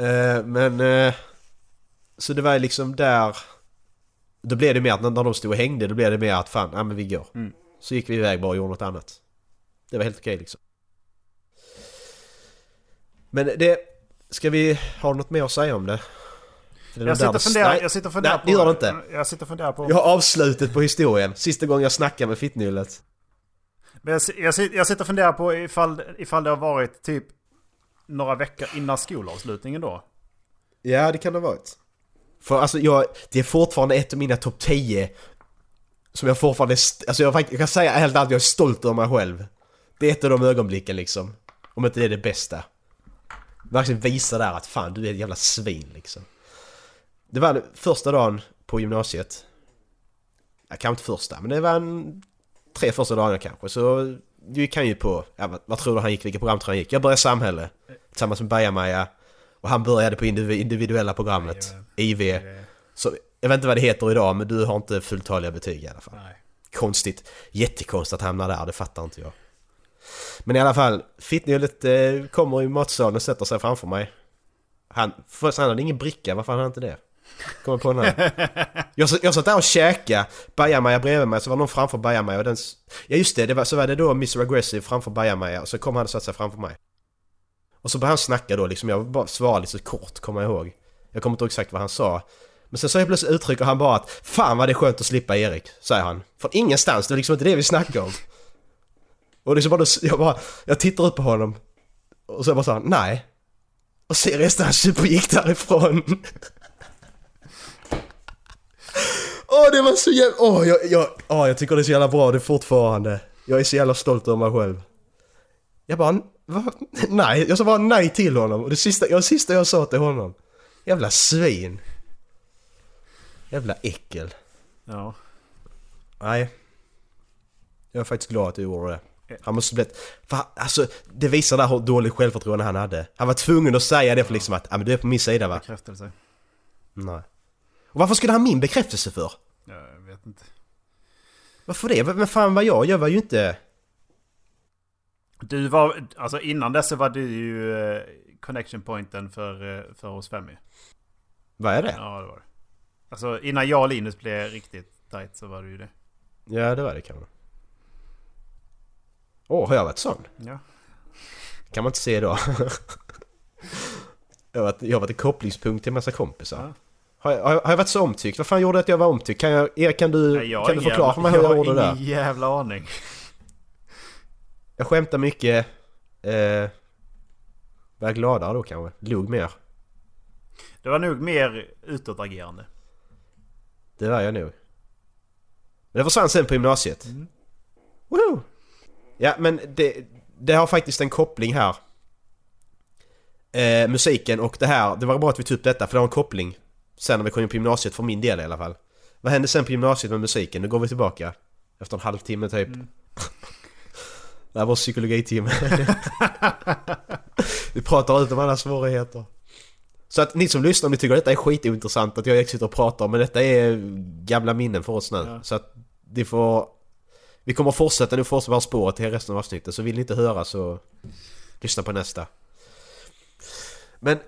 Eh, Men... eh, Så det var liksom där... Då blev det mer att när de stod och hängde, då blev det mer att fan, ja men vi går. Mm. Så gick vi iväg bara och gjorde något annat. Det var helt okej liksom. Men det... Ska vi ha något mer att säga om det? Det Jag sitter, funderar, Nej, jag sitter och funderar nej, det gör det inte. Jag sitter och funderar på... Jag har avslutet på historien. Sista gången jag snackade med Fittnyllet. Men jag, jag, jag sitter och funderar på ifall, ifall det har varit typ några veckor innan skolavslutningen då. Ja, det kan det ha varit. För alltså jag, det är fortfarande ett av mina topp 10 som jag fortfarande, alltså jag, jag kan säga helt ärligt, jag är stolt över mig själv. Det är ett av de ögonblicken liksom. Om inte det är det bästa. Verkligen visa där att fan du är ett jävla svin liksom. Det var första dagen på gymnasiet. Ja, kanske inte första, men det var en, tre första dagarna kanske. Så vi kan ju på, ja, vad, vad tror du han gick, vilket program tror du han gick? Jag började samhälle tillsammans med Baja-Maja. Och han började på indiv- individuella programmet, IV. Så, jag vet inte vad det heter idag, men du har inte fulltaliga betyg i alla fall. Nej. Konstigt. Jättekonstigt att hamna där, det fattar inte jag. Men i alla fall, Fittnyllet eh, kommer i matsalen och sätter sig framför mig. Han, först han hade ingen bricka, varför hade han inte det? Kommer på den här. Jag, jag satt där och käkade, Bajamaja bredvid mig, så var någon framför Bajamaja och den... Ja just det, det var, så var det då Mr Aggressive framför Bajamaja och så kom han och satte sig framför mig. Och så började han snacka då liksom, jag bara svarade lite så kort, kommer jag ihåg. Jag kommer inte ihåg exakt vad han sa. Men sen så helt plötsligt uttrycker han bara att Fan vad det är skönt att slippa Erik, säger han. Från ingenstans, det är liksom inte det vi snackar om. Och liksom bara, jag bara, jag tittar upp på honom. Och så bara sa han, nej. Och ser resten han supergick därifrån. Åh det var så jävla... Åh jag, jag, åh, jag tycker det är så jävla bra det fortfarande. Jag är så jävla stolt över mig själv. Jag bara, va? nej. Jag sa bara nej till honom. Och det sista, det sista jag sa till honom. Jävla svin. Jävla äckel. Ja. Nej. Jag är faktiskt glad att du gjorde det. Han måste blivit... För alltså, det visar där hur dåligt självförtroende han hade. Han var tvungen att säga det för liksom att, ja men du är på min sida va? Bekräftelse. Nej. Och varför skulle han ha min bekräftelse för? Ja, jag vet inte. Varför det? Men fan vad jag? Jag var ju inte... Du var, alltså innan dess så var du ju eh, connection pointen för, eh, för oss fem ju. Vad är det? Ja, det var det. Alltså innan jag och Linus blev riktigt tight så var du ju det. Ja det var det kanske. Åh, har jag varit sån? Ja. Kan man inte se då. jag, har varit, jag har varit en kopplingspunkt till en massa kompisar. Ja. Har, jag, har jag- har jag varit så omtyckt? Vad fan gjorde att jag var omtyckt? Kan, jag, Erik, kan du, Nej, jag kan har du förklara jävla- för mig hur jag, gjorde har där? ingen jävla aning. Jag skämtar mycket. Eh, var gladare då kanske? Log mer. Det var nog mer utåtagerande. Det var jag nog. Men det försvann sen på gymnasiet. Woho! Ja men det, det har faktiskt en koppling här. Eh, musiken och det här, det var bra att vi tog upp detta för det har en koppling. Sen när vi kom in på gymnasiet för min del i alla fall. Vad hände sen på gymnasiet med musiken? Nu går vi tillbaka. Efter en halvtimme typ. det här var psykologitimme. Vi pratar ut om alla svårigheter. Så att ni som lyssnar, om ni tycker detta är skitintressant att jag sitter och pratar men detta är gamla minnen för oss nu. Ja. Så att ni får... Vi kommer fortsätta nu fortsätta vara spåret till resten av avsnittet så vill ni inte höra så lyssna på nästa. Men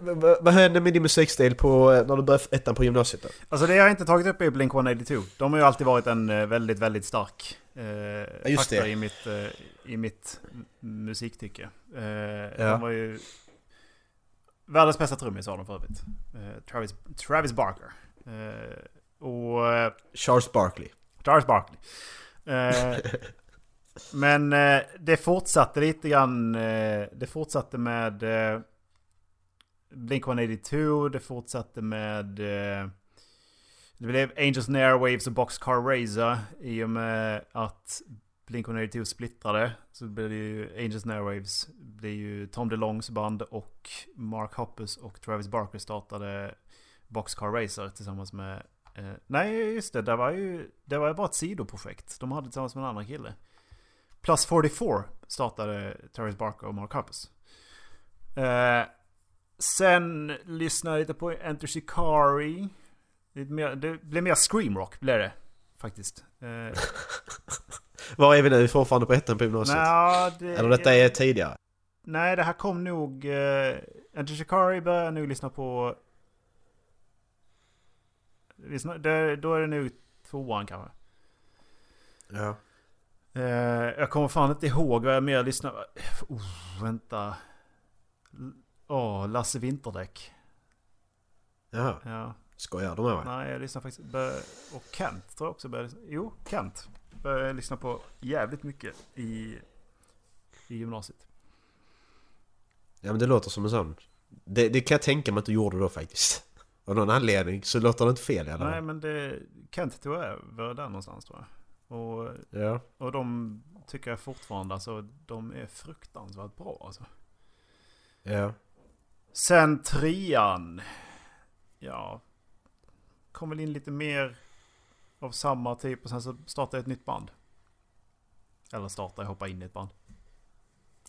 vad hände med din musikstil på, eh, när du började ettan på gymnasiet då? Alltså det jag inte tagit upp är Blink-182. De har ju alltid varit en eh, väldigt, väldigt stark eh, just faktor det. i mitt, eh, i mitt musiktycke. Eh, Ja. De var ju... Världens bästa trummis har de för övrigt. Eh, Travis, Travis Barker. Eh, och... Charles Barkley. Charles Barkley. Men det fortsatte lite grann. Det fortsatte med Blink-182. Det fortsatte med... Eh, det blev Angels and Airwaves och Boxcar Racer. I och med att Blink-182 splittrade. Så blev det ju Angels and Airwaves. Det är ju Tom DeLongs band och Mark Hoppus och Travis Barker startade Boxcar Racer tillsammans med Eh, nej, just det. Det var ju det var ju bara ett sidoprojekt. De hade tillsammans med en annan kille. Plus 44 startade Travis Barker och Mark Hoppus. Eh, sen lyssnade jag lite på Enter Shikari. Mer, det blev mer screamrock blev det. Faktiskt. Eh, Var är vi nu? Fortfarande på ettan på gymnasiet? nja, det, Eller detta är tidigare? Nej, det här kom nog... Uh, Enter Shikari började jag nog lyssna på... Det, då är det nog tvåan kanske. Ja. Eh, jag kommer fan inte ihåg vad jag mer lyssnade... Oh, vänta. Åh, Lasse Vinterdäck. Jaha. Ja. Skojar du med mig? Nej, jag lyssnar faktiskt... Och Kent tror jag också började... Jo, Kent. Började jag lyssna på jävligt mycket i, i gymnasiet. Ja men det låter som en sån. Det, det kan jag tänka mig att du gjorde då faktiskt. Av någon anledning så låter det inte fel i alla Nej, men det... Kent tog över där någonstans tror jag. Och, Ja. och de tycker jag fortfarande, alltså de är fruktansvärt bra alltså. Ja. Sen trean. Ja. Kom väl in lite mer av samma typ och sen så startade jag ett nytt band. Eller startade, jag hoppa in i ett band.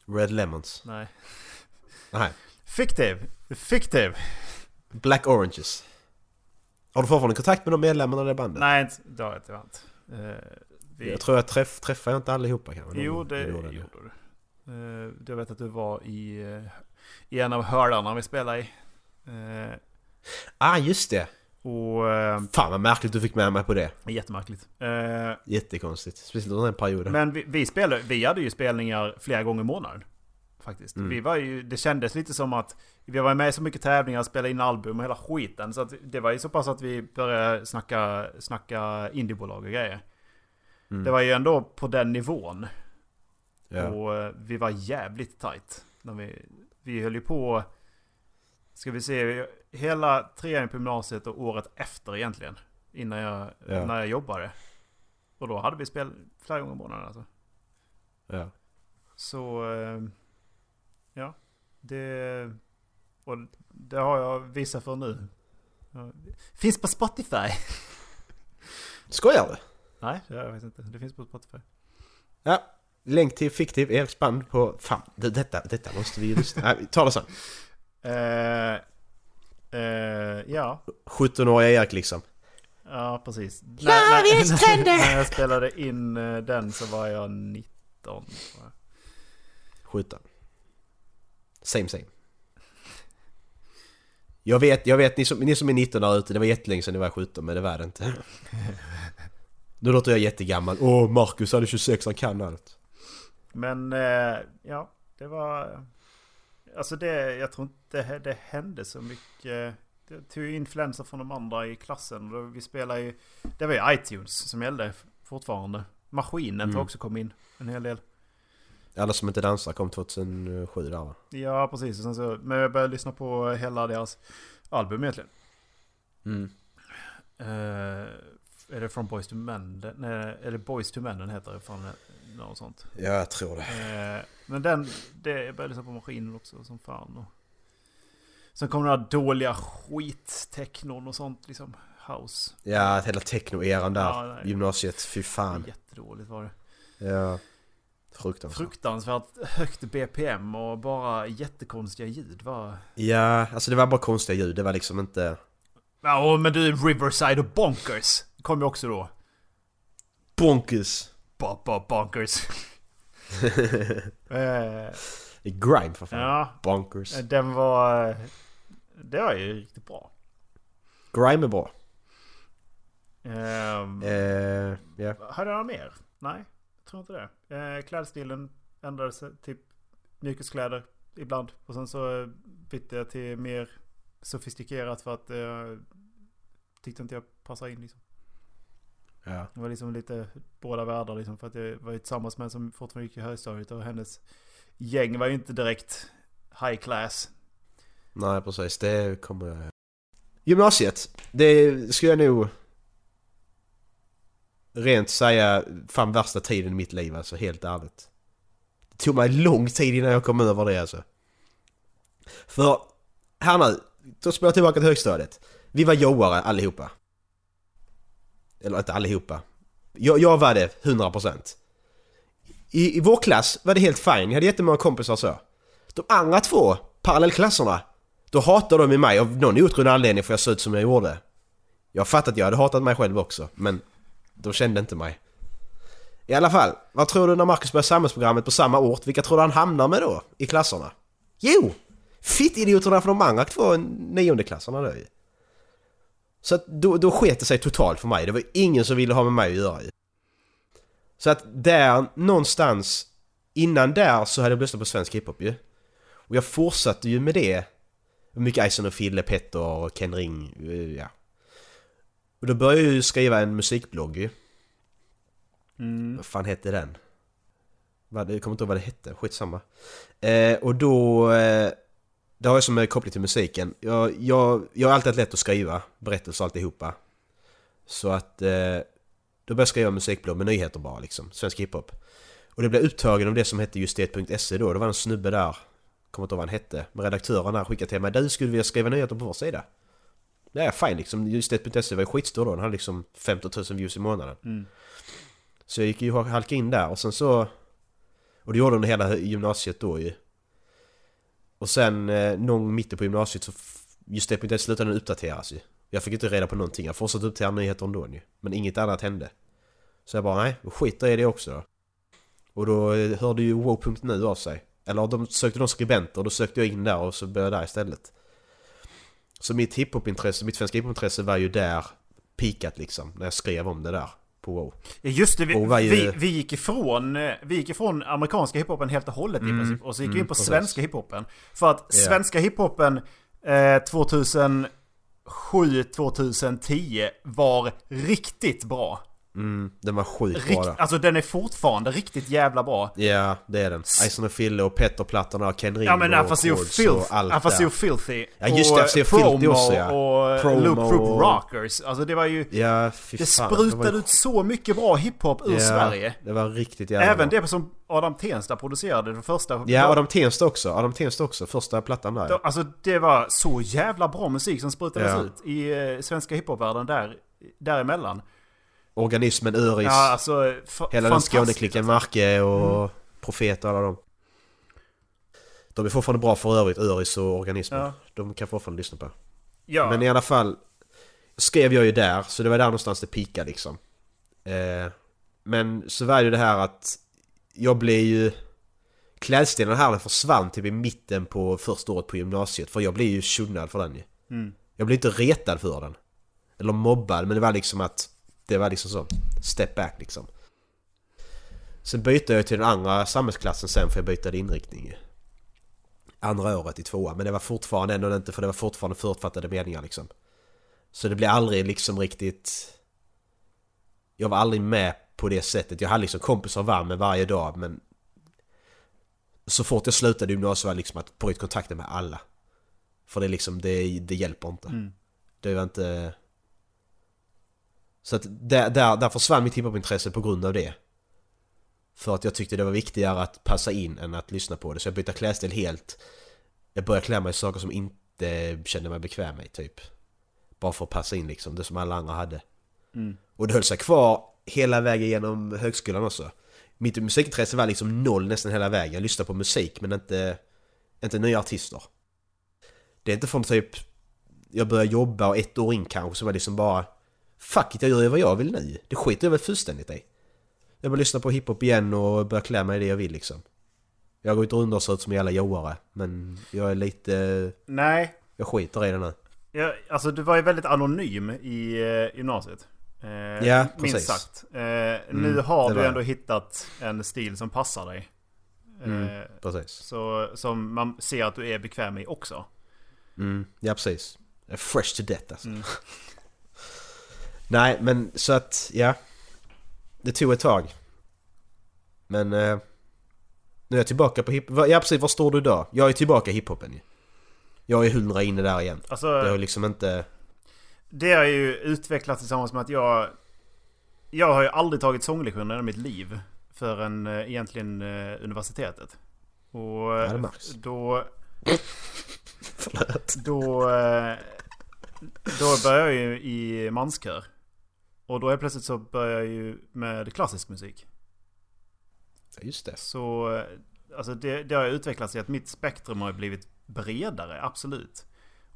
Red Lemons. Nej. Nej. Fiktiv! Fiktiv! Black Oranges. Har du fortfarande kontakt med de medlemmarna i det bandet? Nej, det har jag tyvärr inte. Eh, vi, Jag tror jag träff, träffar jag inte allihopa kanske. jo, De- det de gjorde du. Eh, jag vet att du var i, eh, i en av hörlarna vi spelade i. Eh, Ah just det! och... Eh, Fan vad märkligt du fick med mig på det. jättemärkligt. Eh, Jättekonstigt. Speciellt under den perioden. Men vi, vi, spelade, vi hade ju spelningar flera gånger i månaden. Faktiskt. Mm. Vi var ju, det kändes lite som att vi var med i så mycket tävlingar, spelade in album och hela skiten. Så att det var ju så pass att vi började snacka, snacka indiebolag och grejer. Mm. Det var ju ändå på den nivån. ja. Och eh, vi var jävligt tight. När vi, vi höll ju på... Ska vi se, hela trean på gymnasiet och året efter egentligen. Innan jag, Ja. när jag jobbade. Och då hade vi spel flera gånger i månaden alltså. ja. Så... eh, Ja. Det... Och det har jag visat för nu. Finns på Spotify. Skojar du? Nej, det jag vet inte. Det finns på Spotify. Ja. Länk till fiktiv Eriks band på... Fan, det, detta, detta måste vi ju lyssna... Nej, tar det sen. Eh, eh, ja. 17-åriga Erik liksom. Ja, precis. När, när, när jag spelade in eh, den så var jag 19. tror jag. 17. Same same. Jag vet, jag vet, ni som, ni som är 19 där ute, det var jättelänge sedan ni var 17 men det var det inte. Nu låter jag jättegammal. Åh, Marcus han är 26, han kan allt. Men eh, ja, det var... Alltså det, jag tror inte det, det hände så mycket. Det tog influenser från de andra i klassen. Vi spelade ju... Det var ju iTunes som gällde fortfarande. Maskinen Mm. jag också kom in en hel del. Alla som inte dansar kom 2007 där va? Ja, precis. Och sen så, men jag började lyssna på hela deras album egentligen. Mm. Eh, är det från Boys to Men? Nej, är det Boys to Men den heter? Från något sånt. Ja, jag tror det. Eh, men den, det, jag började lyssna på maskinen också som fan. Och... Sen kom den här dåliga skittechnon och sånt liksom. House. Ja, hela techno-eran där. Ja. Gymnasiet, fy fan. Jättedåligt var det. Ja. Fruktansvärt. fruktansvärt högt BPM och bara jättekonstiga ljud. Va? Ja, alltså det var bara konstiga ljud. Det var liksom inte... Ja, men du, Riverside och Bonkers kom ju också då. Bonkers! Ba, ba, bonkers. Det är grime för fan. ja, Bonkers. den var... Det var ju riktigt bra. Grime är bra. Ehm, Eh, ja. Hade något mer? Nej, jag tror inte det. Eh, klädstilen ändrades typ mjukiskläder ibland. Och sen så eh, bytte jag till mer sofistikerat för att jag tyckte inte jag passade in liksom. Ja. Det var liksom lite båda världar liksom. För att jag var ju tillsammans med en som fortfarande gick i högstadiet och hennes gäng var ju inte direkt high class. Nej precis, det kommer jag... Gymnasiet, det skulle jag nog... Rent säga, fan värsta tiden i mitt liv alltså, helt ärligt. Det tog mig lång tid innan jag kom över det alltså. För, här nu, då spelar jag tillbaka till högstadiet. Vi var joare allihopa. Eller inte allihopa. Jag, jag var det 100%. I, I vår klass var det helt fine, jag hade jättemånga kompisar så. De andra två parallellklasserna, då hatade de mig av någon outgrundlig anledning för jag såg ut som jag gjorde. Jag fattar att jag hade hatat mig själv också, men de kände inte mig. I alla fall, vad tror du när Marcus börjar samhällsprogrammet på samma ort? Vilka tror du han hamnar med då? I klasserna? Jo! Fittidioterna från de andra två niondeklassarna då ju. Så att då, då sket det sig totalt för mig. Det var ingen som ville ha med mig att göra. Så att där någonstans, innan där så hade jag lyssnat på svensk hiphop ju. Och jag fortsatte ju med det. Mycket Ison och Fille, Petter, Ken Ring, eh, ja. Och då började jag ju skriva en musikblogg ju. Vad fan hette den? Vad- Jag kommer inte ihåg vad det hette, skitsamma. Eh, och då... Eh, det har jag som är koppling till musiken. Jag, jag, jag har alltid haft lätt att skriva berättelser och alltihopa. Så att... Eh, då började jag skriva musikblogg med nyheter bara liksom, svensk hiphop. Och det blev uttagen av det som hette just det.se då. Det var en snubbe där, kommer inte ihåg vad han hette, men redaktören där skickade till mig Du skulle vilja skriva nyheter på vår sida? Det är fine liksom, just det.se var ju skitstor då, den hade liksom 15 000 views i månaden. Så jag gick ju och halkade in där och sen så... Och det gjorde under hela gymnasiet då ju. Och sen eh, någon mitten på gymnasiet så... just det, det slutade den uppdateras ju. Jag fick inte reda på någonting, jag fortsatte uppdatera nyheter ändå ju. Men inget annat hände. Så jag bara nej, då skiter jag i det också då. Och då eh, hörde ju wow.nu av sig. Eller de sökte någon skribenter och då sökte jag in där och så började jag där istället. Så mitt hiphopintresse, mitt svenska hiphopintresse var ju där pikat liksom. När jag skrev om det där på wow. Ja, Just det, vi, är- vi, vi, gick ifrån, eh, vi gick ifrån amerikanska hiphopen helt och hållet i princip. Och så gick vi in på precis. svenska hiphopen. För att Ja. svenska hiphopen eh, 2007-2010 var riktigt bra. Mm, den var sjukt Rikt, där. alltså den är fortfarande riktigt jävla bra. Ja, det är den. Ison och Fille och Petter-plattorna och Ken Ring Ja men och Chords Filth, och allt Afasio. Filthy. Ja, just det, Afasio Filthy också, ja. och Promo Loop Group Rockers. Alltså det var ju... Ja, fy Det sprutade var- ut så mycket bra hiphop ur ja, Sverige. det var riktigt jävla Även bra. det som Adam Tensta producerade, den första... Ja, Adam Tensta också. Adam Tensta också. Första plattan där. Alltså det var så jävla bra musik som sprutades Ja. ut i eh, svenska hiphopvärlden där, däremellan. Organismen, Öris. Ja, alltså... hela den Skåneklicken, alltså. Marke och Profet och alla dem. De är fortfarande bra för övrigt, Öris och Organismen. Ja. De kan fortfarande lyssna på. Ja, Men i alla fall skrev jag ju där, så det var där någonstans det pikade liksom. Eh, men så var det ju det här att jag blev ju... Klädstilen här den försvann typ i mitten på första året på gymnasiet för jag blev ju tjonad för den ju. Mm. Jag blev inte retad för den. Eller mobbad, men det var liksom att... Det var liksom så. Step back liksom. Sen bytte jag till den andra samhällsklassen sen för jag bytte inriktning. Andra året i tvåan, men det var fortfarande ändå inte för det var fortfarande förutfattade meningar liksom. Så det blev aldrig liksom riktigt... Jag var aldrig med på det sättet. Jag hade liksom kompisar var med varje dag men... Så fort jag slutade gymnasiet var det liksom att bryta kontakten med alla. För det liksom, det, det hjälper inte. Det var inte... Så att där, där, där försvann mitt hiphopintresse på grund av det. För att jag tyckte det var viktigare att passa in än att lyssna på det. Så jag bytte klädstil helt. Jag började klä mig i saker som inte kände mig bekväm med typ. Bara för att passa in liksom, det som alla andra hade. Och det höll sig kvar hela vägen genom högskolan också. Mitt musikintresse var liksom noll nästan hela vägen. Jag lyssnade på musik men inte, inte nya artister. Det är inte från typ jag började jobba och ett år in kanske så var det liksom bara Fuck it, jag gör ju vad jag vill nu. Det skiter jag väl fullständigt i. Jag vill lyssna på hiphop igen och börja klä mig i det jag vill liksom. Jag går inte runt och ser ut som en jävla joare men jag är lite... Nej, Jag skiter i det nu. Ja, alltså du var ju väldigt anonym i eh, gymnasiet. Eh, Ja, Minst precis. sagt. Eh, nu har du ändå jag. hittat en stil som passar dig. Eh, Mm, precis. så, som man ser att du är bekväm i också. Mm, ja precis. Fresh to death alltså. Mm. Nej men så att, ja. Det tog ett tag. Men eh, nu är jag tillbaka på hip... Ja precis, var står du idag? Jag är tillbaka i hiphopen ju. Jag är hundra inne där igen. Alltså, Det har liksom inte... Det har ju utvecklats tillsammans med att jag... Jag har ju aldrig tagit sånglektioner i mitt liv. Förrän eh, egentligen eh, universitetet. Och det eh, märks. då... Förlåt. Då... Då började jag ju i manskör. Och då är plötsligt så började jag ju med klassisk musik. Ja, Just det. Så eh, alltså det, det har utvecklats i att mitt spektrum har blivit bredare, absolut.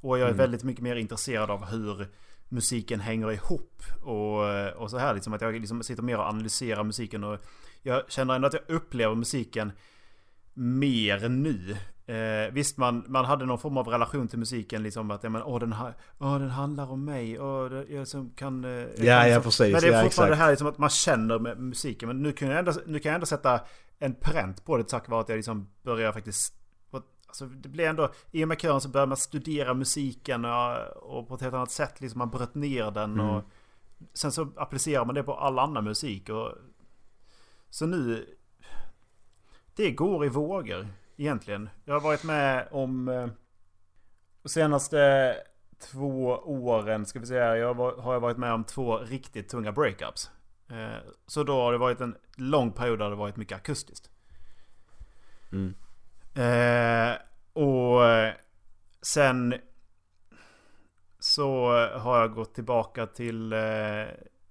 Och jag är Mm. väldigt mycket mer intresserad av hur musiken hänger ihop. Och, eh, och så här liksom att jag liksom sitter mer och analyserar musiken. Och jag känner ändå att jag upplever musiken mer nu. Eh, visst, man, man hade någon form av relation till musiken. Liksom att ja, men, åh, den, ha, åh, den handlar om mig. Åh, det, jag som kan... eh, jag Ja, kan ja, liksom- precis. Men det är Ja, fortfarande exakt. det här liksom att man känner med musiken. Men nu kan jag ändå, nu kan jag ändå sätta en pränt på det tack vare att jag liksom börjar faktiskt... Alltså det blir ändå, i och med kören så börjar man studera musiken och, och på ett helt annat sätt. Liksom man bröt ner den Mm. och sen så applicerar man det på all annan musik. Och, så nu... Det går i vågor egentligen. Jag har varit med om... eh, De senaste två åren ska vi säga. Jag har jag varit med om två riktigt tunga breakups. Eh, Så då har det varit en lång period där det varit mycket akustiskt. Mm. Eh, och sen så har jag gått tillbaka till...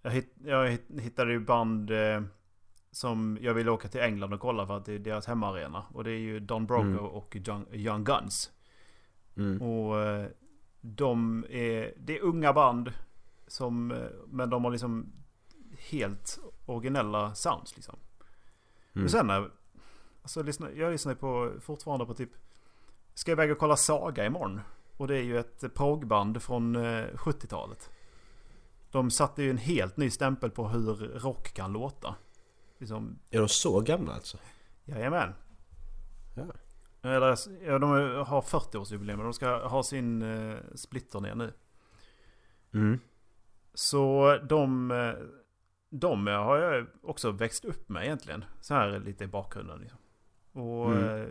Jag, hitt, jag hitt- hittade ju band som jag ville åka till England och kolla för att det är deras hemmaarena. Och det är ju Don Broco Mm. och Young, Young Guns. Mm. Och eh, de är, det är unga band. Som, eh, men de har liksom helt originella sounds liksom. Mm. Och sen när, alltså, lyssna, jag lyssnar på, fortfarande på typ Ska iväg och kolla Saga imorgon. Och det är ju ett proggband från eh, 70-talet. De satte ju en helt ny stämpel på hur rock kan låta. Liksom, Är de så gamla alltså? jajamän. Ja. Eller, ja, de har 40-årsjubileum och de ska ha sin eh, splitterné nu. Mm. Så de, eh, de har jag också växt upp med egentligen. Så här lite i bakgrunden. Liksom. Och, Mm. eh,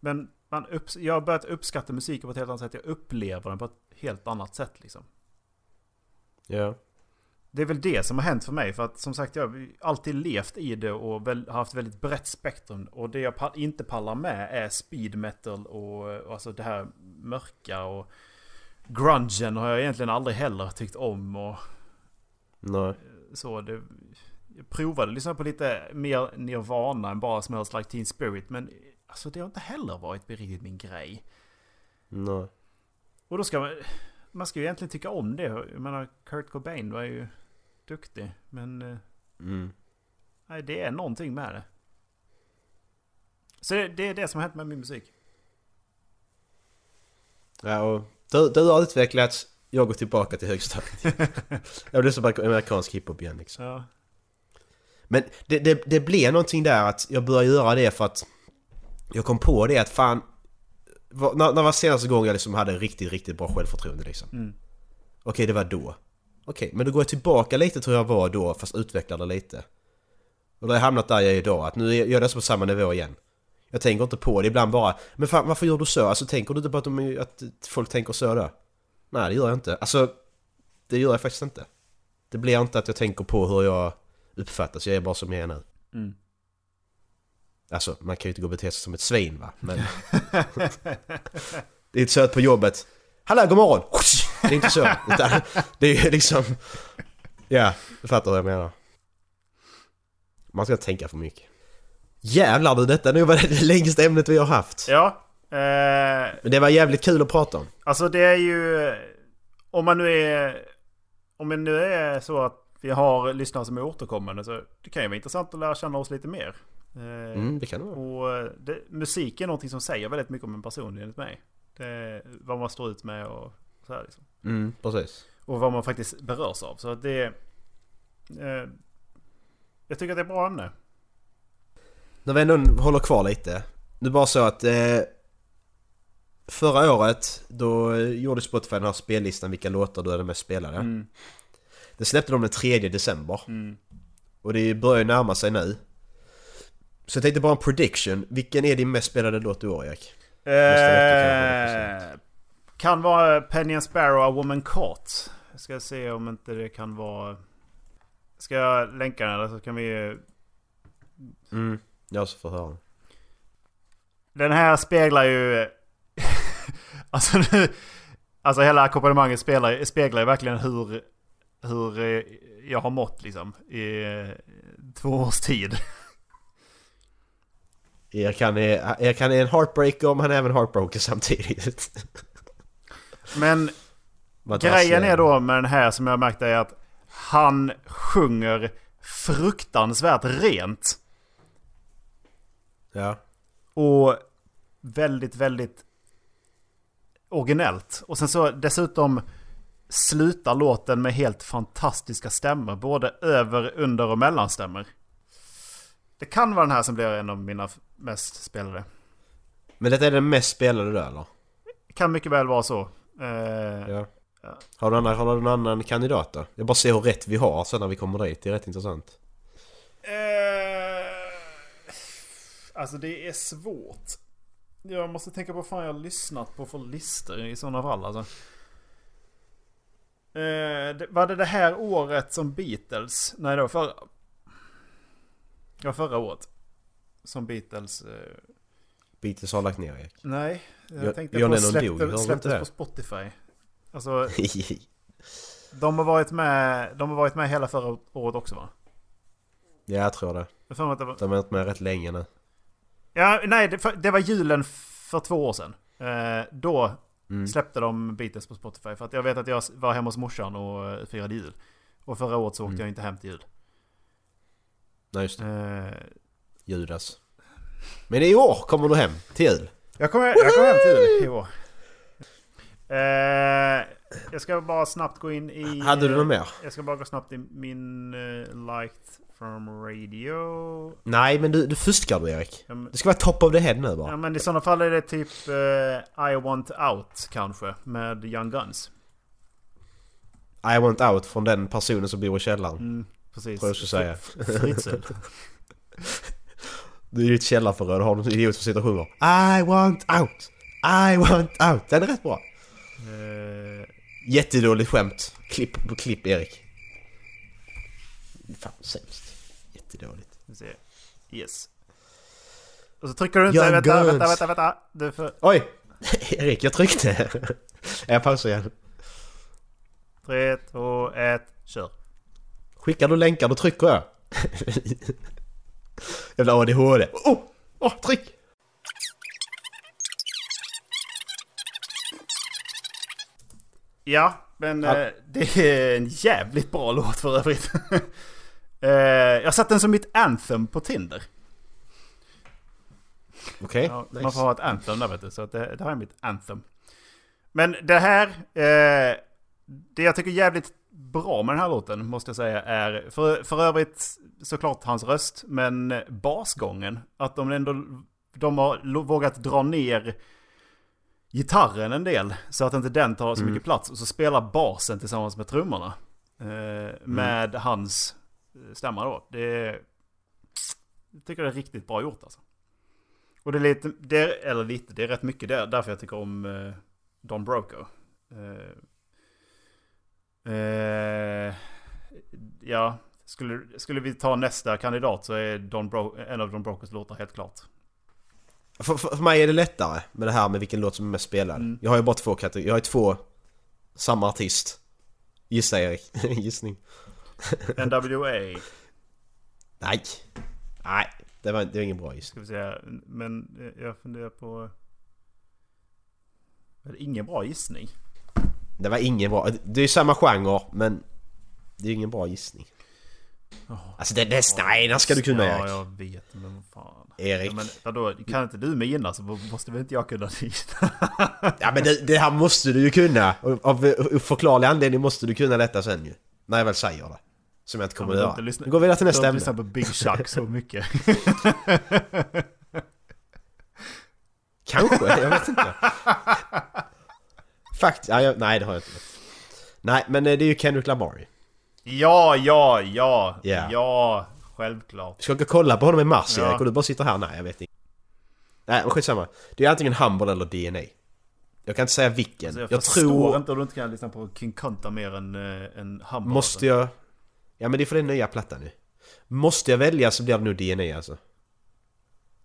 Men man upps- jag har börjat uppskatta musiken på ett helt annat sätt. Jag upplever den på ett helt annat sätt. Liksom. Ja. Det är väl det som har hänt för mig. För att som sagt jag har alltid levt i det och väl, har haft väldigt brett spektrum. Och det jag pa- inte pallar med är speed metal och, och alltså det här mörka. och Grungen har jag egentligen aldrig heller tyckt om. och Nej. så det, jag provade lyssna på lite mer Nirvana än bara Smells Like Teen Spirit. Men alltså det har inte heller varit riktigt min grej. Nej. Och då ska man... Man ska ju egentligen tycka om det. Jag menar Kurt Cobain var ju duktig. Men eh, Mm. nej, det är någonting med det. Så det, det är det som har hänt med min musik. Ja, och du, du har utvecklats, jag går tillbaka till högstadiet. jag lyssnar på amerikansk hiphop igen liksom. Ja. Men det, det, det blev någonting där att jag började göra det för att jag kom på det att fan... När, när var senaste gången jag liksom hade riktigt, riktigt bra självförtroende liksom? Mm. Okej, det var då. Okej, men då går jag tillbaka lite tror jag var då, fast utvecklar det lite. Och då har jag hamnat där jag är idag, att nu är jag nästan på samma nivå igen. Jag tänker inte på det, ibland bara Men fan, varför gör du så? Alltså tänker du inte på att, de, att folk tänker så då? Nej, det gör jag inte. Alltså, det gör jag faktiskt inte. Det blir inte att jag tänker på hur jag uppfattas, jag är bara som jag är nu. Mm. Alltså, man kan ju inte gå och bete sig som ett svin va, men... det är inte så att på jobbet Hallå, god morgon! Det är inte så, utan det är liksom... Ja, du fattar vad jag menar. Man ska inte tänka för mycket. Jävlar du, detta nu var det längsta ämnet vi har haft. Ja. Eh, Men det var jävligt kul att prata om. alltså det är ju... Om man nu är... Om det nu är så att vi har lyssnare som är återkommande så det kan ju vara intressant att lära känna oss lite mer. Eh, Mm, det kan det vara. Och eh, det, musik är någonting som säger väldigt mycket om en person enligt mig. Det vad man står ut med och så här liksom. Mm, precis. Och vad man faktiskt berörs av. Så det... Eh, jag tycker att det är ett bra ämne. När vi ändå håller kvar lite. Det är bara så att eh, Förra året då gjorde Spotify den här spellistan vilka låtar du hade mest spelade. Mm. Det släppte de den 3 december. Mm. Och det börjar närma sig nu. Så jag tänkte bara en prediction. Vilken är din mest spelade låt i år Erik? Eh, kan vara Penny and Sparrow, A Woman Caught. Jag ska se om inte det kan vara... Ska jag länka den eller så kan vi... Mm, jag ska få höra. Den här speglar ju... alltså, nu, alltså hela ackompanjemanget speglar, speglar ju verkligen hur, hur eh, jag har mått liksom. I eh, två års tid. Är, Erik han är en heartbreaker men han är även heartbroken samtidigt. Men grejen är då med den här som jag märkte är att han sjunger fruktansvärt rent. Ja. Och väldigt, väldigt originellt. Och sen så dessutom slutar låten med helt fantastiska stämmor. Både över, under och mellanstämmor. Det kan vara den här som blir en av mina mest spelade. Men detta är den mest spelade då eller? Kan mycket väl vara så. Eh, Ja. Har du, annan, har du någon annan kandidat då? Jag bara ser hur rätt vi har sen när vi kommer dit. Det är rätt intressant. Eh, alltså det är svårt. Jag måste tänka på vad fan jag har lyssnat på för listor i sådana fall alltså. Eh, det, var det det här året som Beatles? Nej det var förra. Ja förra året. Som Beatles... Eh, Beatles har lagt ner Erik. nej. Jag tänkte John på släppte, släpptes på Spotify. Alltså de har varit med, de har varit med hela förra året också va? ja, jag tror det. Jag att det var... De har varit med rätt länge nu. Ja, nej, det, det var julen för två år sedan. Eh, då Mm. släppte de Beatles på Spotify. För att jag vet att jag var hemma hos morsan och eh, firade jul. Och förra året så åkte Mm. jag inte hem till jul. Nej just det. Eh, Judas. Men i år kommer du hem till jul. jag kommer jag kom hem till jul i år. Eh, jag ska bara snabbt gå in i... Hade du något mer? Jag ska bara gå snabbt i min uh, Liked from Radio. Nej men du, du fuskar du Erik. Ja, men- Det ska vara top of the head nu bara. Ja men i sådana fall är det typ eh, I Want Out kanske. Med Young Guns. I want out från den personen som bor i källaren. Mm, precis. Tror jag skulle säga. Fritzl. Du är i ditt källarförråd och har någon idiot som sitter och sjunger I want out! I want out! Den är rätt bra. Eh, Jättedåligt skämt. Klipp på klipp Erik. Fan sämst. Jättedåligt. Yes. Och så trycker du inte... Vänta, vänta, vänta, vänta. Du får... Oj! Erik, jag tryckte. jag pausar igen. Tre, två, ett, kör. Skickar du länkar då trycker jag. Jävla ADHD. Oh! Oh, tryck! Ja, men Ja. eh, det är en jävligt bra låt för övrigt. eh, jag satte den som mitt anthem på Tinder. Okej, Ja, nice. Man får ha ett anthem där vet du. Så det, det här är mitt anthem. Men det här... Eh, det jag tycker är jävligt bra med den här låten måste jag säga är... För, för övrigt såklart hans röst. Men basgången. Att de ändå... De har vågat dra ner gitarren en del. Så att inte den tar så Mm. mycket plats. Och så spelar basen tillsammans med trummorna. Eh, med hans eh, stämma då. Det. Jag tycker det är riktigt bra gjort alltså. Och det är lite, det är, eller lite, det är rätt mycket där, därför jag tycker om eh, Don Broco. Eh, eh, ja, skulle, skulle vi ta nästa kandidat så är Don Bro, en av Don Brocos låtar helt klart. För, för, för mig är det lättare med det här med vilken låt som är mest spelad. Mm. Jag har ju bara två kategorier. Jag har ju två samma artist. Gissa Erik. Gissning. NWA. Nej. Nej. Det var, det var ingen bra gissning. Ska vi se. Men jag funderar på... Är det ingen bra gissning? Det var ingen bra. Det är ju samma genre men det är ju ingen bra gissning. Alltså det, det nej, den ska du kunna Ja, Erik. jag vet. Men vad fan. Erik. Ja, men vadå? Kan inte du mina så måste väl inte jag kunna det? Ja men det, det här måste du ju kunna. Av förklarlig anledning måste du kunna detta sen ju. När jag väl säger det. Som jag inte kommer Ja, att du har göra. inte lyssnat- Nu går vi vidare till Du nästa har ämne. inte lyssnat på Big Chuck så mycket. Kanske, jag vet inte. Fakt, ja, jag, nej det har jag inte. Nej men eh, det är ju Kendrick Lamar ja, ja, ja. Ja. Ja, självklart. Vi ska gå och kolla på honom i mars Ja. Erik och du bara sitter här. Nej jag vet inte. Nej men skitsamma. Det är antingen Humble eller DNA. Jag kan inte säga vilken. Alltså, jag, jag tror... inte om du inte kan lyssna på King Kunta mer än, äh, än Humble. Måste jag... Ja men det är för den nya plattan nu. Måste jag välja så blir det nog DNA alltså.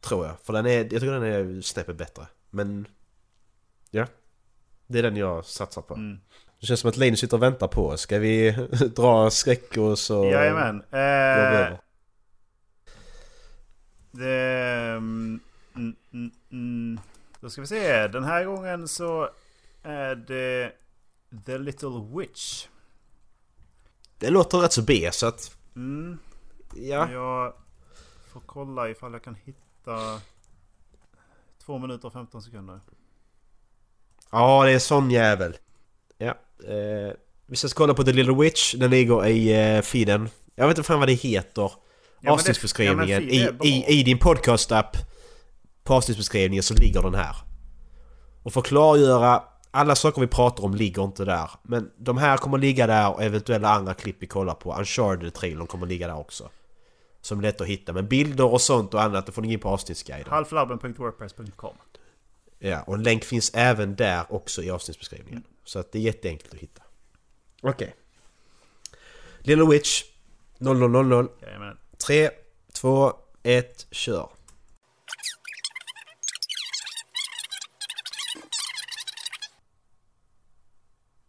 Tror jag. För den är, jag tycker den är snäppet bättre. Men... Ja. Det är den jag satsar på. Mm. Det känns som att Linus sitter och väntar på oss. Ska vi dra skräck och så... Jajamän. Eh, det... Mm, mm, mm, mm. Då ska vi se. Den här gången så är det The Little Witch. Det låter rätt så B så att... Mm. Ja. Jag får kolla ifall jag kan hitta... Två minuter och 15 sekunder. Ja, det är sån jävel. Ja. Eh, vi ska kolla på The Little Witch. Den ligger i eh, feeden. Jag vet inte fan vad det heter. det- avsnittsbeskrivningen. ja, I, i, I din podcast-app. På avsnittsbeskrivningen så ligger den här. Och för att klargöra. Alla saker vi pratar om ligger inte där. Men de här kommer ligga där och eventuella andra klipp vi kollar på. Uncharted-trailern kommer ligga där också. Som är lätt att hitta. Men bilder och sånt och annat det får ni in på avsnittsguiden. Halflabben.wordpress.com Ja, och en länk finns även där också i avsnittsbeskrivningen. Så att det är jätteenkelt att hitta. Okej. Little Witch 0000 Jajamän. 3, 2, 1, kör.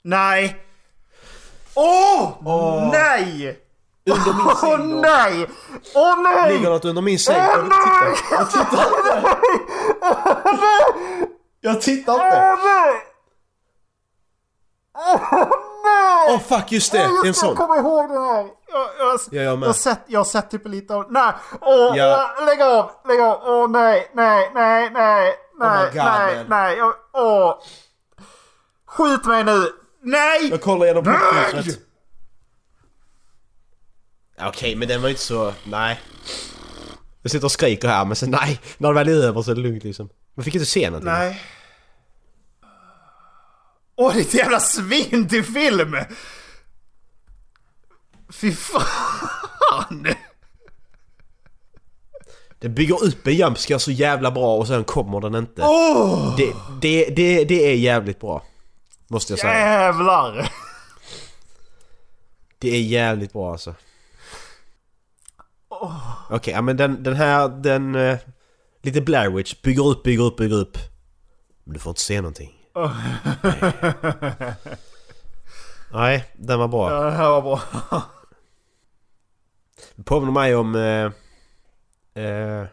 Nej! Åh! Nej! Under min Åh säng då. nej! Åh nej! Ligger något under min säng? Jag vill titta. Jag tittar inte! Jag tittar inte! Åh fuck just det! Det är en sån. Jag kommer ihåg den här. Jag, jag, Ja, jag med. jag, sett, jag har sett typ lite av... Nej! Åh! Ja. åh, lägg av! Lägg av! Åh nej! Nej! Nej! Nej! Nej! Oh God, nej! man. Nej! Jag, åh! Skjut mig nu! Nej! Jag kollar igenom Nej! Okej, men den var ju inte så... Nej. Jag sitter och skriker här men sen nej. När det väl är över så är det lugnt liksom. Man fick inte se någonting. Nej. Åh, ditt jävla svin till film! Fy fan! Det bygger upp en jumpscare så jävla bra och sen kommer den inte. Åh! Det, det, det, det är jävligt bra. Måste jag säga. Jävlar! Det är jävligt bra alltså. Okej, ja men den, den här, den... eh, lite Blair Witch. Bygger upp, bygger upp, bygger upp. Men du får inte se någonting. Nej, den var bra. Ja, det här var bra. Det påminner mig om... Eh,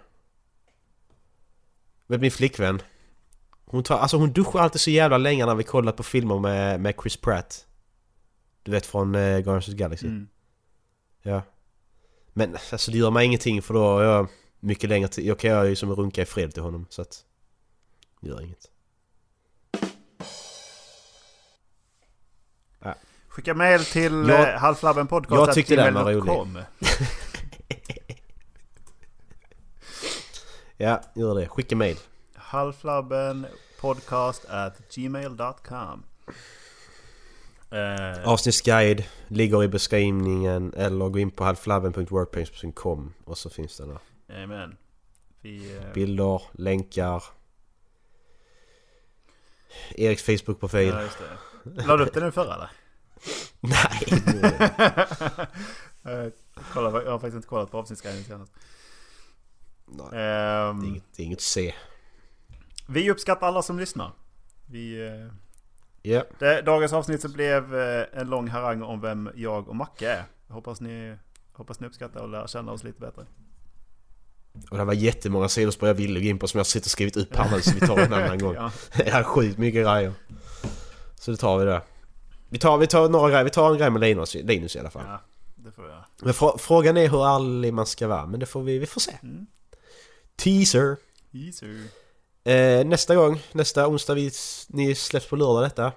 vet min flickvän. Hon, tar, alltså hon duschar alltid så jävla länge när vi kollar på filmer med, med Chris Pratt. Du vet från eh, Guardians of the Galaxy. Mm. Ja. Men alltså det gör mig ingenting för då har jag mycket längre tid. Jag kan göra ju som runka i fred till honom så att... Det gör inget. Skicka mail till Jag- eh, halflabbenpodcast jag tyckte den var gmail.com. Ja, gör det. Skicka mail. Halflabbenpodcast at gmail.com. Eh, Avsnittsguide ligger i beskrivningen eller gå in på halflabben.wordpress.com och så finns den där. Amen. Vi... eh, Bilder, länkar. Eriks Facebook-profil. Ja, just det. La du upp den nu förra eller? Nej. Eh, kolla, jag har faktiskt inte kollat på avsnittsguiden senast. Nej. Ehm, Det är inget, det är inget att se. vi uppskattar alla som lyssnar. Vi, eh, Ja. det, dagens avsnitt så blev eh, en lång harang om vem jag och Macke är. Hoppas ni, hoppas ni uppskattar och lär känna oss lite bättre. Och det var jättemånga sidospår jag ville gå in på som jag sitter och skrivit upp här nu så vi tar en annan gång. Ja. Jag har sjukt mycket grejer. Så det tar vi det. Vi tar, vi tar några grejer, vi tar en grej med Linus, Linus i alla fall. Ja, det får jag. Men frå, frågan är hur ärlig man ska vara, men det får vi, vi får se. Teaser! Easy. Eh, nästa gång, nästa onsdag, vi, ni släpps på lördag detta.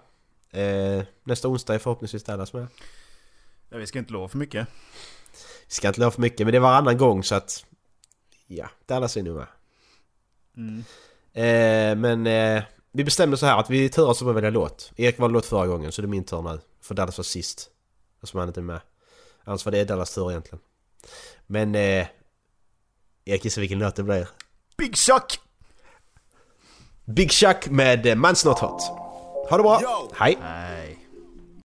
Eh, nästa onsdag är förhoppningsvis Dallas med. Ja, vi ska inte lova för mycket. Vi ska inte lova för mycket, men det är varannan gång så att... Ja, Dallas är nog med. Mm. Eh, men eh, vi bestämde så här att vi turas om att välja låt. Erik valde låt förra gången så det är min tur nu. För Dallas var sist. Eftersom han inte är med. Annars var det Dallas tur egentligen. Men... Eh, Erik gissar vilken låt det blir. Big Shock! Big Chuck med eh, Man's Not Hot. Ha det bra! Hej!